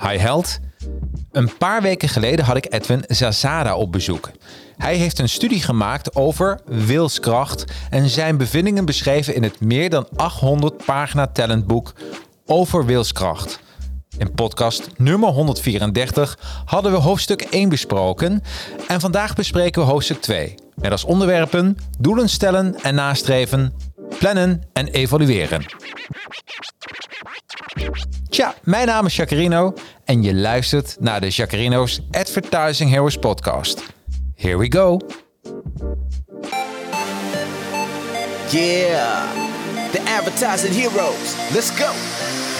Hi Held. Een paar weken geleden had ik Edwin Zazada op bezoek. Hij heeft een studie gemaakt over wilskracht en zijn bevindingen beschreven in het meer dan 800 pagina tellend boek over wilskracht. In podcast nummer 134 hadden we hoofdstuk 1 besproken en vandaag bespreken we hoofdstuk 2. Met als onderwerpen doelen stellen en nastreven, plannen en evalueren. Tja, mijn naam is Jacarino en je luistert naar de Jacarino's Advertising Heroes podcast. Here we go. Yeah, the advertising heroes. Let's go.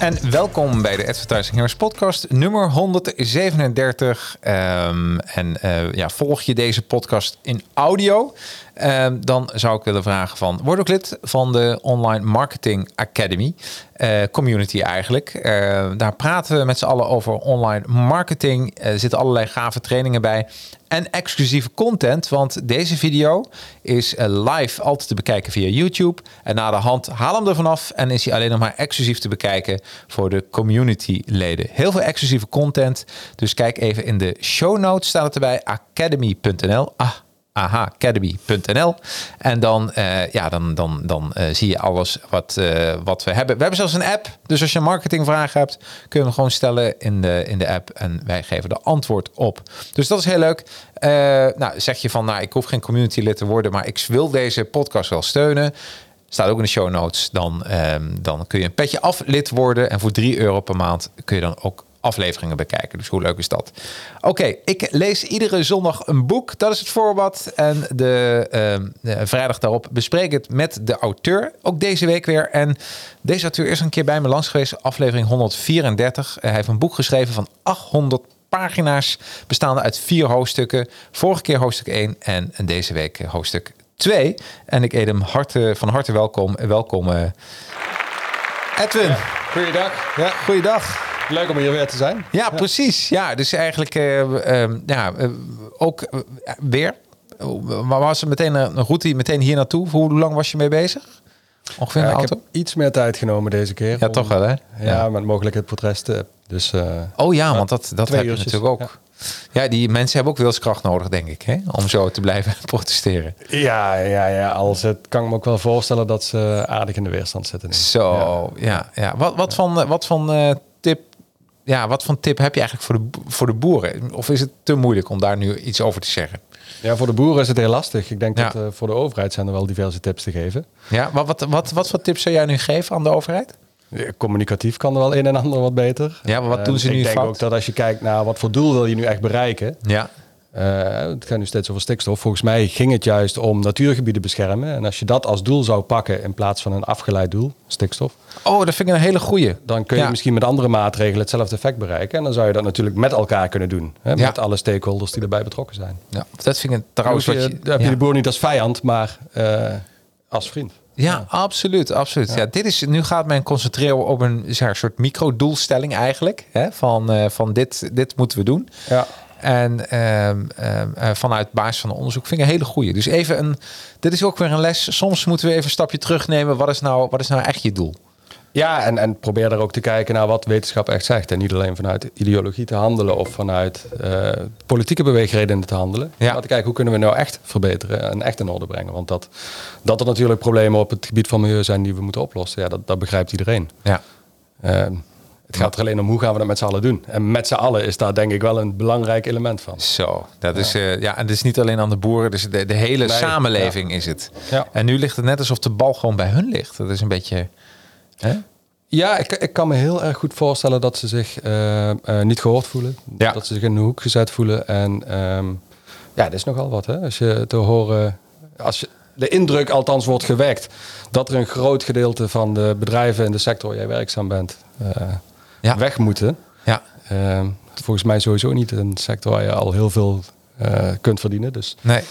En welkom bij de Advertising Heroes podcast nummer 137. Ehm, en eh, ja, volg je deze podcast in audio? Ehm, dan zou ik willen vragen van, word ook lid van de Online Marketing Academy. eh, community eigenlijk. Eh, daar praten we met z'n allen over online marketing. Er zitten allerlei gave trainingen bij. En exclusieve content, want deze video is eh, live altijd te bekijken via YouTube. En na de hand haal hem er vanaf en is hij alleen nog maar exclusief te bekijken voor de community leden. Heel veel exclusieve content. Dus kijk even in de show notes, staat het erbij, academy.nl. Ah, ahacademy.nl. En dan, eh, ja, dan, dan, dan eh, zie je alles wat, eh, wat we hebben. We hebben zelfs een app. Dus als je een marketingvraag hebt, kun je hem gewoon stellen in de, in de app. En wij geven de antwoord op. Dus dat is heel leuk. Nou, zeg je van, nou, ik hoef geen community lid te worden, maar ik wil deze podcast wel steunen. Staat ook in de show notes. Dan, ehm, dan kun je een petje af lid worden. En voor 3 euro per maand kun je dan ook afleveringen bekijken. Dus hoe leuk is dat? Oké, ik lees iedere zondag een boek. Dat is het voorbad. En de, ehm, de vrijdag daarop bespreek ik het met de auteur. Ook deze week weer. En deze auteur is een keer bij me langs geweest. Aflevering 134. hij heeft een boek geschreven van 800 pagina's. Bestaande uit vier hoofdstukken. Vorige keer hoofdstuk 1 en, en deze week hoofdstuk 2. En ik eet hem harte, van harte welkom. Welkom eh, Edwin. Goeiedag. Ja, goeiedag. Leuk om hier weer te zijn. Ja, precies. Ja, dus eigenlijk eh, eh, ja, eh, ook eh, weer. Maar was er meteen een route meteen hier naartoe? Hoe lang was je mee bezig? Ongeveer ik heb iets meer tijd genomen deze keer. Ja, om- toch wel, hè? Ja, met mogelijkheid voor het rest. Dus Oh ja, want dat, dat heb je natuurlijk ook. Ja. die mensen hebben ook wilskracht nodig, denk ik, hè? om zo te blijven protesteren. ja, ja, ja, als het kan ik me ook wel voorstellen dat ze aardig in de weerstand zitten. Zo, ja. ja, Wat, wat van, wat van tip... Ja, wat van tip heb je eigenlijk voor de, voor de boeren? Of is het te moeilijk om daar nu iets over te zeggen? Ja, voor de boeren is het heel lastig. Ik denk Ja. dat eh, voor de overheid zijn er wel diverse tips te geven. Ja, wat, wat, wat, wat voor tips zou jij nu geven aan de overheid? Ja, Communicatief kan er wel een en ander wat beter. Ja, maar wat Eh, doen ze nu Ik denk fout? ook dat als je kijkt naar wat voor doel wil je nu echt bereiken. Ja, Eh, het gaat nu steeds over stikstof. Volgens mij ging het juist om natuurgebieden beschermen. En als je dat als doel zou pakken in plaats van een afgeleid doel, stikstof, Oh, dat vind ik een hele goeie. dan kun je Ja. misschien met andere maatregelen hetzelfde effect bereiken. En dan zou je dat natuurlijk met elkaar kunnen doen. Hè, Ja. Met alle stakeholders die erbij betrokken zijn. Ja, dat vind ik Dan, trouwens hoef je, wat je... dan heb je ja. de boer niet als vijand, maar eh, als vriend. Ja, absoluut, absoluut. Ja. dit is, nu gaat men concentreren op een soort micro-doelstelling eigenlijk. Hè? Van, eh, van dit, dit moeten we doen. Ja. En ehm, ehm, eh, vanuit basis van onderzoek vind ik een hele goeie. Dus even een, dit is ook weer een les. Soms moeten we even een stapje terugnemen. Wat is nou, wat is nou echt je doel? Ja, en, en probeer daar ook te kijken naar wat wetenschap echt zegt. En niet alleen vanuit ideologie te handelen of vanuit eh, politieke beweegredenen te handelen. Ja. Maar te kijken hoe kunnen we nou echt verbeteren en echt in orde brengen. Want dat, dat er natuurlijk problemen op het gebied van milieu zijn die we moeten oplossen, ja, dat, dat begrijpt iedereen. Ja. Eh, Het gaat er alleen om hoe gaan we dat met z'n allen doen. En met z'n allen is daar denk ik wel een belangrijk element van. Zo, dat is eh, ja, en het is niet alleen aan de boeren, dus de, de hele Nee, samenleving is het. Ja. En nu ligt het net alsof de bal gewoon bij hun ligt. Dat is een beetje. Hè? Ja, ik, ik kan me heel erg goed voorstellen dat ze zich eh, eh, niet gehoord voelen. Ja. Dat ze zich in de hoek gezet voelen. En ehm, ja, dat is nogal wat. Hè? Als je te horen, als je, de indruk althans wordt gewekt dat er een groot gedeelte van de bedrijven in de sector waar jij werkzaam bent eh, Ja. weg moeten. Ja, Ehm, volgens mij sowieso niet een sector waar je al heel veel eh, kunt verdienen. Dus nee.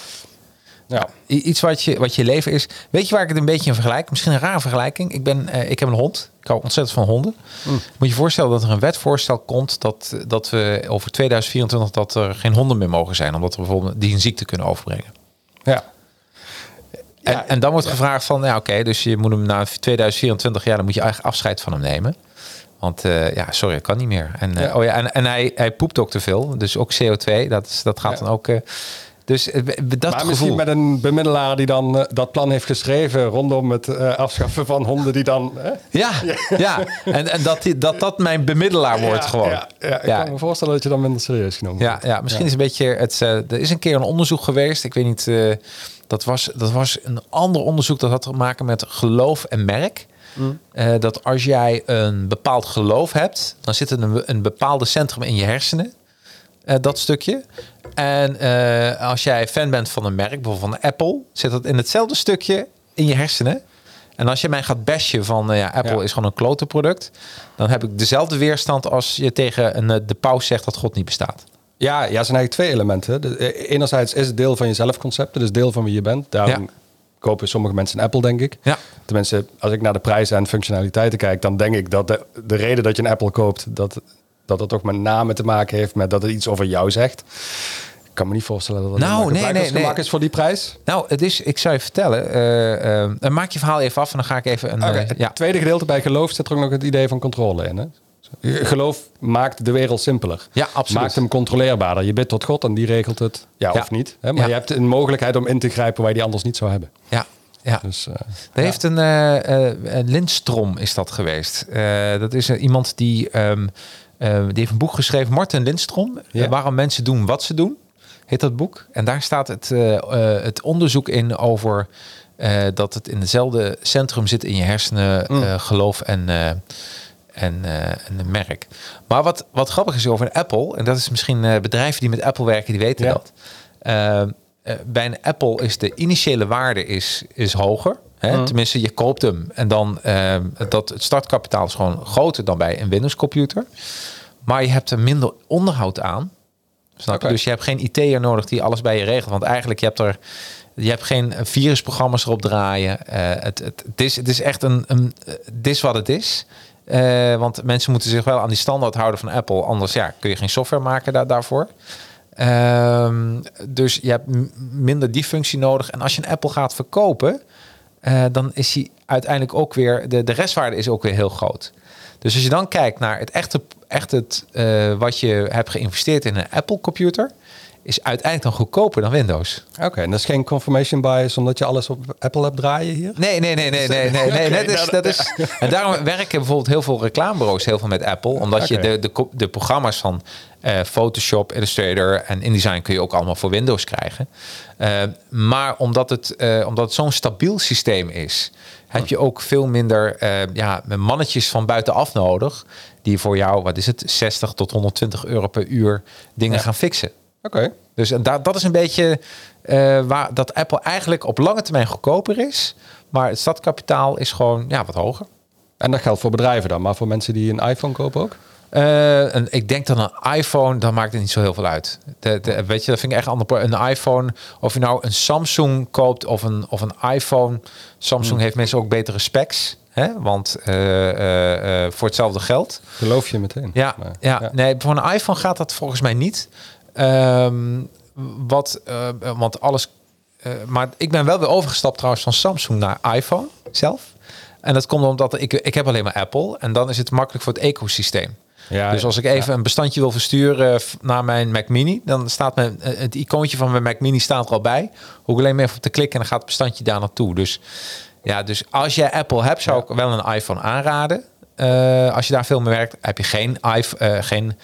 ja. Iets wat je, wat je leven is. Weet je waar ik het een beetje in vergelijk? Misschien een rare vergelijking. Ik, ben, eh, ik heb een hond. Ik hou ontzettend van honden. Moet je je voorstellen dat er een wetvoorstel komt dat, dat we over 2024 dat er geen honden meer mogen zijn, omdat er bijvoorbeeld die een ziekte kunnen overbrengen. ja. En, dan wordt gevraagd van, ja oké, dus je moet hem na 2024, ja, dan moet je eigenlijk afscheid van hem nemen. Want eh, ja, sorry, dat kan niet meer. En, eh, oh ja, en, en hij, hij poept ook te veel. Dus ook CO2, dat, is, dat gaat dan ook... eh, dus dat maar gevoel... misschien met een bemiddelaar die dan dat plan heeft geschreven rondom het afschaffen van honden die dan. hè? Ja, ja. En, en dat, die, dat dat mijn bemiddelaar wordt Ja, gewoon. Ja, ja, ik kan me voorstellen dat je dan minder serieus genomen Ja, wordt. ja misschien is een beetje het. er is een keer een onderzoek geweest. Ik weet niet. Dat, was, dat was een ander onderzoek dat had te maken met geloof en merk. Eh, dat als jij een bepaald geloof hebt, dan zit er een, een bepaalde centrum in je hersenen. eh, dat stukje. En eh, als jij fan bent van een merk, bijvoorbeeld van Apple, zit dat in hetzelfde stukje in je hersenen. En als je mij gaat bashen van ja, Apple Ja. is gewoon een klote product, dan heb ik dezelfde weerstand als je tegen een, de paus zegt dat God niet bestaat. Ja, ja, zijn eigenlijk twee elementen. De- eh, enerzijds is het deel van je zelfconcept, is deel van wie je bent. Daarom Ja. kopen sommige mensen een Apple, denk ik. Ja. Tenminste, als ik naar de prijzen en functionaliteiten kijk, dan denk ik dat de, de reden dat je een Apple koopt, dat, dat het toch met name te maken heeft met dat het iets over jou zegt. Ik kan me niet voorstellen dat het Nou, nee, nee, nee. is voor die prijs. Nou, het is, ik zou je vertellen, eh, eh, maak je verhaal even af en dan ga ik even een. Eh, het ja. tweede gedeelte bij geloof zit er ook nog het idee van controle in. Hè? Geloof maakt de wereld simpeler. Ja, absoluut. Maakt hem controleerbaarder. Je bidt tot God en die regelt het. Ja, Ja. of niet. Hè? Maar Ja. je hebt een mogelijkheid om in te grijpen waar je die anders niet zou hebben. ja, ja. Dus, eh, Er heeft een eh eh, Lindstrom is dat geweest. Dat is iemand die, ehm, eh, die heeft een boek geschreven, Martin Lindstrom. waarom mensen doen wat ze doen, heet dat boek. En daar staat het, het onderzoek in over dat het in hetzelfde centrum zit in je hersenen, Mm. geloof en, en, eh, en een merk. Maar wat, wat grappig is over Apple, en dat is misschien eh, bedrijven die met Apple werken, die weten Ja. dat. Eh, bij een Apple is de initiële waarde is, is hoger. Hè? Mm. Tenminste, je koopt hem en dan dat het startkapitaal is gewoon groter dan bij een Windows computer. Maar je hebt er minder onderhoud aan. Snap je? Dus je hebt geen IT'er nodig die alles bij je regelt. Want eigenlijk je hebt er je hebt geen virusprogramma's erop draaien. Het, het, het, is, het is echt een, een het is wat het is. Eh, want mensen moeten zich wel aan die standaard houden van Apple. Anders ja, kun je geen software maken daar, daarvoor. Ehm, dus je hebt minder die functie nodig. En als je een Apple gaat verkopen, eh, dan is die uiteindelijk ook weer, de, de restwaarde is ook weer heel groot. Dus als je dan kijkt naar het echte, echt het, eh, wat je hebt geïnvesteerd in een Apple computer, is uiteindelijk dan goedkoper dan Windows. Oké, en dat is geen confirmation bias omdat je alles op Apple hebt draaien hier? Nee, nee, nee, nee, nee, nee. nee. Oké, dat is, dat is, en daarom werken bijvoorbeeld heel veel reclamebureaus heel veel met Apple. Omdat je de, de, de programma's van eh, Photoshop, Illustrator en InDesign kun je ook allemaal voor Windows krijgen. Eh, maar omdat het, eh, omdat het zo'n stabiel systeem is, heb je ook veel minder ja, mannetjes van buitenaf nodig. Die voor jou, wat is het, 60 tot 120 euro per uur dingen Ja. gaan fixen. Oké. Dus en da- dat is een beetje eh, waar dat Apple eigenlijk op lange termijn goedkoper is. Maar het stadkapitaal is gewoon ja, wat hoger. En dat geldt voor bedrijven dan, maar voor mensen die een iPhone kopen ook? Eh, en ik denk dat een iPhone, dan maakt het niet zo heel veel uit. De, de- weet je, dat vind ik echt ander. Een iPhone, of je nou een Samsung koopt of een, of een iPhone. Samsung heeft mensen ook betere specs. Hè? Want eh, eh, eh, voor hetzelfde geld. Geloof je meteen. Ja, Maar, ja, nee, voor een iPhone gaat dat volgens mij niet. Ehm, wat, eh, want alles. eh, maar ik ben wel weer overgestapt trouwens van Samsung naar iPhone zelf. En dat komt omdat ik, ik heb alleen maar Apple. En dan is het makkelijk voor het ecosysteem. Ja, dus als ik even een bestandje wil versturen naar mijn Mac Mini, dan staat mijn, eh, het icoontje van mijn Mac Mini staat er al bij. Hoef ik alleen maar even op te klikken en dan gaat het bestandje daar naartoe. Dus ja, dus als jij Apple hebt, zou ik wel een iPhone aanraden. als je daar veel mee werkt, heb je geen, iPhone, geen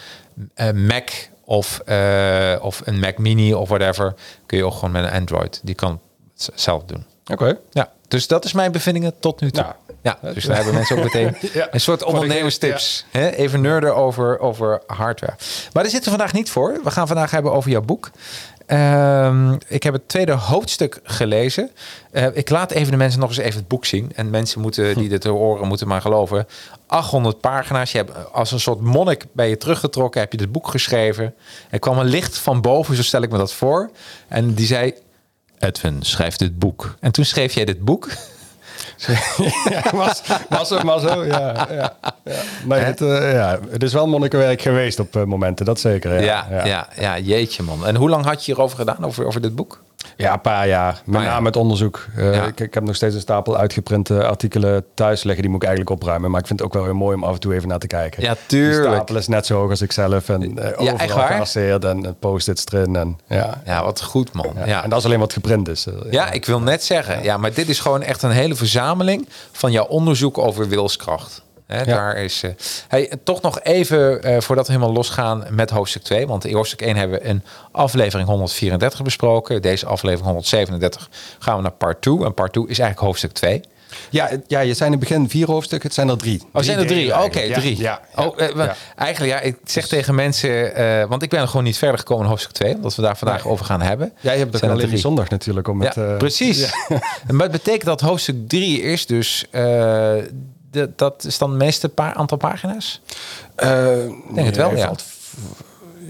Mac of, eh, of een Mac Mini of whatever. Kun je ook gewoon met een Android. Die kan het zelf doen. Oké. Ja, dus dat is mijn bevindingen tot nu toe. Nou, ja, dus daar hebben mensen ook meteen Ja. een soort ondernemerstips. Hè? Even nerden over, over hardware. Maar daar zitten we vandaag niet voor. We gaan vandaag hebben over jouw boek. Ehm, ik heb het tweede hoofdstuk gelezen. Eh, ik laat even de mensen nog eens even het boek zien. En mensen moeten, die dit horen moeten maar geloven. 800 pagina's. Je hebt als een soort monnik bij je teruggetrokken. Heb je dit boek geschreven. Er kwam een licht van boven, zo stel ik me dat voor. En die zei... Edwin, schrijf dit boek. En toen schreef jij dit boek. ja, was, was het maar zo. Ja, ja, ja. Nee, het, eh, ja, het is wel monnikenwerk geweest op eh, momenten, dat zeker. Ja, Ja, ja. Ja, jeetje man. En hoe lang had je hierover gedaan, over, over dit boek? Ja, een paar jaar. Met name het onderzoek. Eh, Ja. ik, ik heb nog steeds een stapel uitgeprinte artikelen thuis liggen. Die moet ik eigenlijk opruimen. Maar ik vind het ook wel heel mooi om af en toe even naar te kijken. Ja, tuurlijk. stapel is net zo hoog als ik zelf. En echt overal en eh, post-its erin. En, ja. Ja, wat goed man. Ja. En dat is alleen wat geprint is. ja ik wil net zeggen. Ja, maar dit is gewoon echt een hele verzameling van jouw onderzoek over wilskracht. Hè, Daar is, eh, hey, toch nog even eh, voordat we helemaal losgaan met hoofdstuk 2. Want in hoofdstuk 1 hebben we een aflevering 134 besproken. Deze aflevering 137 gaan we naar part 2. En part 2 is eigenlijk hoofdstuk 2. Ja, het- ja, je zijn in het begin vier hoofdstukken. Het zijn er drie. Oh, zijn er drie? Oké, eigenlijk. drie. Ja, ja, oh, eh, ja. Eigenlijk, ja, ik zeg tegen mensen, eh, want ik ben gewoon niet verder gekomen in hoofdstuk 2, omdat we daar vandaag over gaan hebben. Jij hebt ook Zijn er alleen zondag natuurlijk. Om het, ja, precies. maar het betekent dat hoofdstuk 3 is dus, eh, de, dat is dan het meeste pa aantal pagina's? Eh, denk het wel, nee, ja. valt-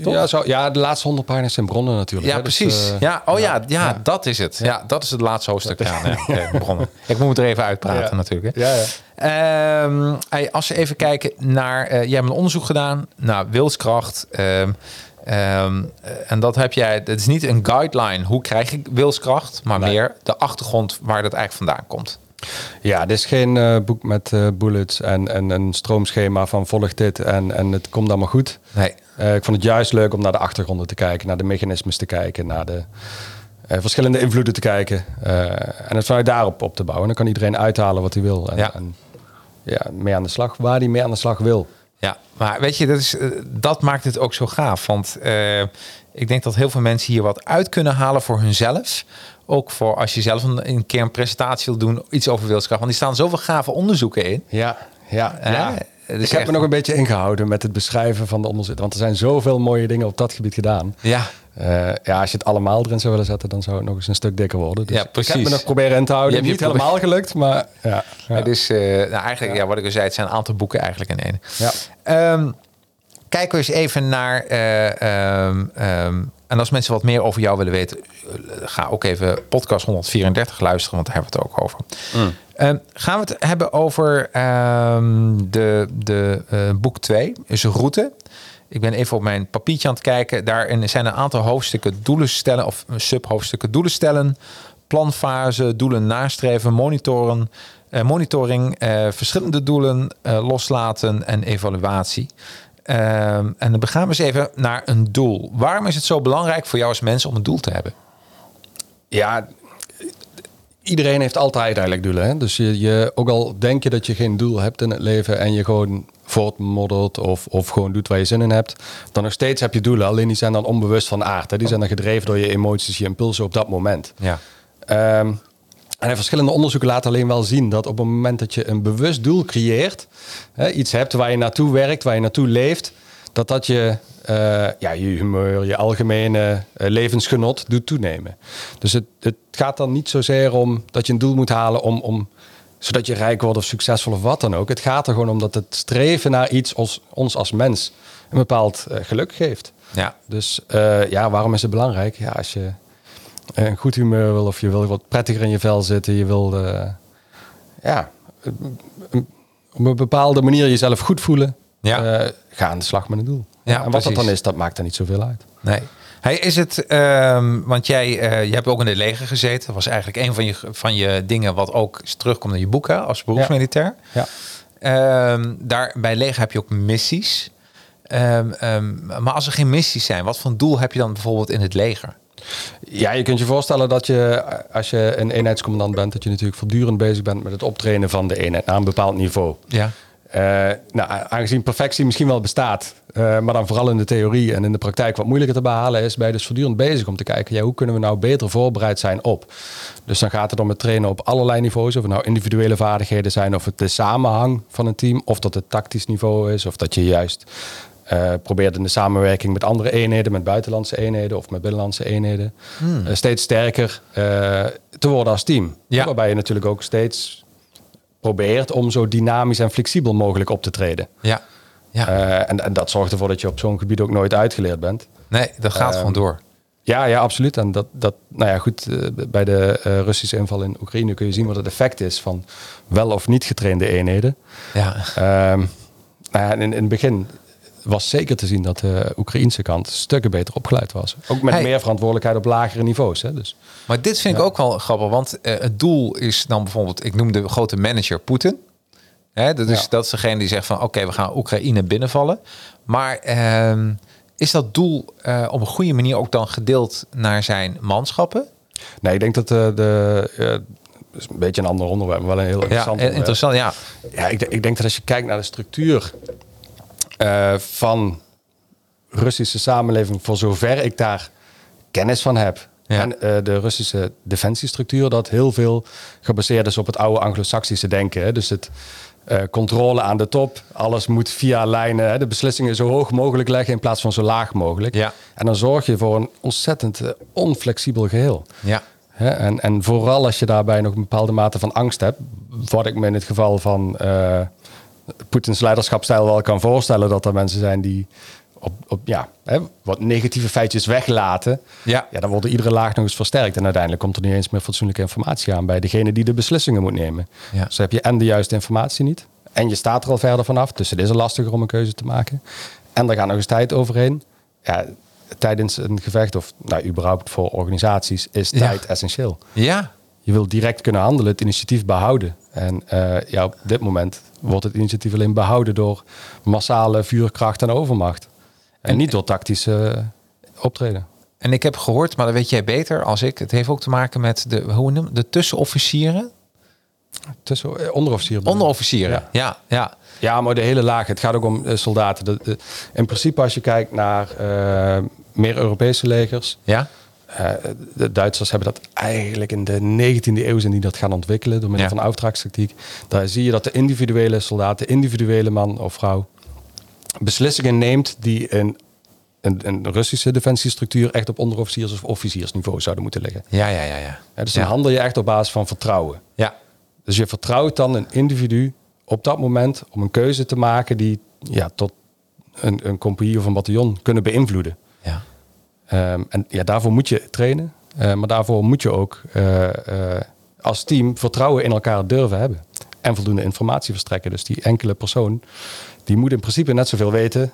Ja, zo, ja, de laatste honderd pagina's zijn bronnen natuurlijk. Ja, hè, dus, precies. eh, ja, oh ja, ja, dat is het. Ja, dat is het laatste hoofdstuk. Ja, nee, begonnen. Ik moet er even uitpraten natuurlijk. Hè. Ja, ja. Ehm, als we even kijken naar... eh, jij hebt een onderzoek gedaan naar wilskracht. Ehm, ehm, eh, en dat heb jij... Het is niet een guideline, hoe krijg ik wilskracht? Maar Nee. meer de achtergrond waar dat eigenlijk vandaan komt. Ja, dit is geen eh, boek met eh, bullets en, en een stroomschema van volg dit en, en het komt allemaal goed. Nee. Eh, ik vond het juist leuk om naar de achtergronden te kijken, naar de mechanismes te kijken, naar de verschillende invloeden te kijken. en het vanuit daarop op te bouwen. Dan kan iedereen uithalen wat hij wil. En, Ja. en ja, mee aan de slag, waar hij mee aan de slag wil. Ja, maar weet je, dat, is, dat maakt het ook zo gaaf. Want ik denk dat heel veel mensen hier wat uit kunnen halen voor hunzelf. Ook voor als je zelf een, een keer een presentatie wil doen, iets over wilskracht. Want die staan zoveel gave onderzoeken in. Ja, ja, ja. Ik heb echt- me nog een beetje ingehouden met het beschrijven van de onderzoek. Want er zijn zoveel mooie dingen op dat gebied gedaan. Ja, Eh, ja, als je het allemaal erin zou willen zetten, dan zou het nog eens een stuk dikker worden. Dus Ja, precies. Ik heb me nog proberen in te houden. Je hebt Niet helemaal gelukt, maar ja. ja. Het is eh, nou, eigenlijk, ja. wat ik al zei, het zijn een aantal boeken eigenlijk in één. Ja. Ehm, kijken we eens even naar. eh, ehm, ehm, en als mensen wat meer over jou willen weten, eh, ga ook even podcast 134 luisteren, want daar hebben we het ook over. Ehm, gaan we het hebben over de, de eh, boek 2, is een route. Ik ben even op mijn papiertje aan het kijken. Daarin zijn een aantal hoofdstukken doelen stellen of subhoofdstukken doelen stellen, planfase, doelen nastreven, monitoren, eh, monitoring, eh, verschillende doelen eh, loslaten en evaluatie. Ehm, en dan gaan we eens even naar een doel. Waarom is het zo belangrijk voor jou als mens om een doel te hebben? ja, iedereen heeft altijd eigenlijk doelen. Hè? Dus je, je, ook al denk je dat je geen doel hebt in het leven en je gewoon voortmoddelt of, of gewoon doet waar je zin in hebt, dan nog steeds heb je doelen. Alleen die zijn dan onbewust van aard. Hè? Die zijn dan gedreven door je emoties, je impulsen op dat moment. Ja. Ehm, en verschillende onderzoeken laten alleen wel zien dat op het moment dat je een bewust doel creëert, hè, iets hebt waar je naartoe werkt, waar je naartoe leeft, dat dat je, eh, ja, je humeur, je algemene eh, levensgenot doet toenemen. Dus het, het gaat dan niet zozeer om dat je een doel moet halen om, om, zodat je rijk wordt of succesvol of wat dan ook. Het gaat er gewoon om dat het streven naar iets ons, ons als mens een bepaald eh, geluk geeft. Ja. Dus ja, waarom is het belangrijk? Ja, als je een goed humeur wil of je wil wat prettiger in je vel zitten, je wil eh, ja, op een bepaalde manier jezelf goed voelen. Ja. eh, ga aan de slag met een doel. Ja, en wat dat dan is, dat maakt er niet zoveel uit. Nee. Hey, is het, ehm, want jij, eh, je hebt ook in het leger gezeten. Dat was eigenlijk een van je, van je dingen wat ook terugkomt in je boeken als beroepsmilitair. Ja. Ehm, daar bij leger heb je ook missies. Ehm, maar als er geen missies zijn, wat voor doel heb je dan bijvoorbeeld in het leger? Ja, je kunt je voorstellen dat je, als je een eenheidscommandant bent, dat je natuurlijk voortdurend bezig bent met het optrainen van de eenheid naar een bepaald niveau. Ja. Eh, nou, aangezien perfectie misschien wel bestaat, eh, maar dan vooral in de theorie en in de praktijk wat moeilijker te behalen is, ben je dus voortdurend bezig om te kijken, ja, hoe kunnen we nou beter voorbereid zijn op? Dus dan gaat het om het trainen op allerlei niveaus, of het nou individuele vaardigheden zijn, of het de samenhang van een team, of dat het tactisch niveau is, of dat je juist uh, probeert in de samenwerking met andere eenheden, met buitenlandse eenheden of met binnenlandse eenheden, hmm. steeds sterker te worden als team. Ja. Waarbij je natuurlijk ook steeds probeert om zo dynamisch en flexibel mogelijk op te treden. Ja. ja. En, en, dat zorgt ervoor dat je op zo'n gebied ook nooit uitgeleerd bent. Nee, dat gaat uh, gewoon door. Ja, ja, absoluut. En dat, dat nou ja, goed, bij de Russische inval in Oekraïne kun je zien wat het effect is van wel of niet getrainde eenheden. Ja. Ehm, nou ja, in, in het begin was zeker te zien dat de Oekraïnse kant stukken beter opgeleid was. Ook met meer verantwoordelijkheid op lagere niveaus. Hè, dus. Maar dit vind ik ook wel grappig, want uh, het doel is dan bijvoorbeeld, ik noem de grote manager Poetin. Hè, dat, is, dat is degene die zegt van oké, we gaan Oekraïne binnenvallen. Maar uh, is dat doel uh, op een goede manier ook dan gedeeld naar zijn manschappen? Nee, ik denk dat de, de is een beetje een ander onderwerp, maar wel een heel interessant ja, Interessant, ja. Ja, ik, ik, denk dat als je kijkt naar de structuur uh, van Russische samenleving, voor zover ik daar kennis van heb. En uh, de Russische defensiestructuur, dat heel veel gebaseerd is op het oude Anglo-Saxische denken. Hè. Dus het uh, controle aan de top, alles moet via lijnen, hè, de beslissingen zo hoog mogelijk leggen in plaats van zo laag mogelijk. Ja. En dan zorg je voor een ontzettend onflexibel geheel. Ja. Hè, en, en vooral als je daarbij nog een bepaalde mate van angst hebt, wat ik me in het geval van Poetins leiderschapstijl wel kan voorstellen dat er mensen zijn die op, op ja, hè, wat negatieve feitjes weglaten. Ja. ja, dan wordt iedere laag nog eens versterkt. En uiteindelijk komt er niet eens meer fatsoenlijke informatie aan bij degene die de beslissingen moet nemen. Ja. Dus heb je en de juiste informatie niet. En je staat er al verder vanaf. Dus het is er lastiger om een keuze te maken. En er gaat nog eens tijd overheen. Ja, tijdens een gevecht, of nou, überhaupt voor organisaties, is tijd essentieel. Ja. Je wil direct kunnen handelen, het initiatief behouden. En uh, ja, op dit moment wordt het initiatief alleen behouden door massale vuurkracht en overmacht. En, en niet door tactische optreden. En ik heb gehoord, maar dat weet jij beter als ik. Het heeft ook te maken met de, hoe noem, de tussenofficieren. Tussen, eh, onderofficieren. Onderofficieren, ja. ja. ja. Ja, maar de hele laag. Het gaat ook om uh, soldaten. De, de, in principe, als je kijkt naar uh, meer Europese legers. Ja. Uh, de Duitsers hebben dat eigenlijk in de 19e eeuw zijn die dat gaan ontwikkelen door middel ja. van auftragstactiek. Daar zie je dat de individuele soldaat, de individuele man of vrouw, beslissingen neemt die in een, een Russische defensiestructuur echt op onderofficiers- of officiersniveau zouden moeten liggen. Ja, ja, ja. ja. ja dus dan ja. handel je echt op basis van vertrouwen. Ja. Dus je vertrouwt dan een individu op dat moment om een keuze te maken die ja, tot een, een compagnie of een bataljon kunnen beïnvloeden. Ja. Um, en ja, daarvoor moet je trainen. Uh, maar daarvoor moet je ook uh, uh, als team vertrouwen in elkaar durven hebben. En voldoende informatie verstrekken. Dus die enkele persoon, die moet in principe net zoveel weten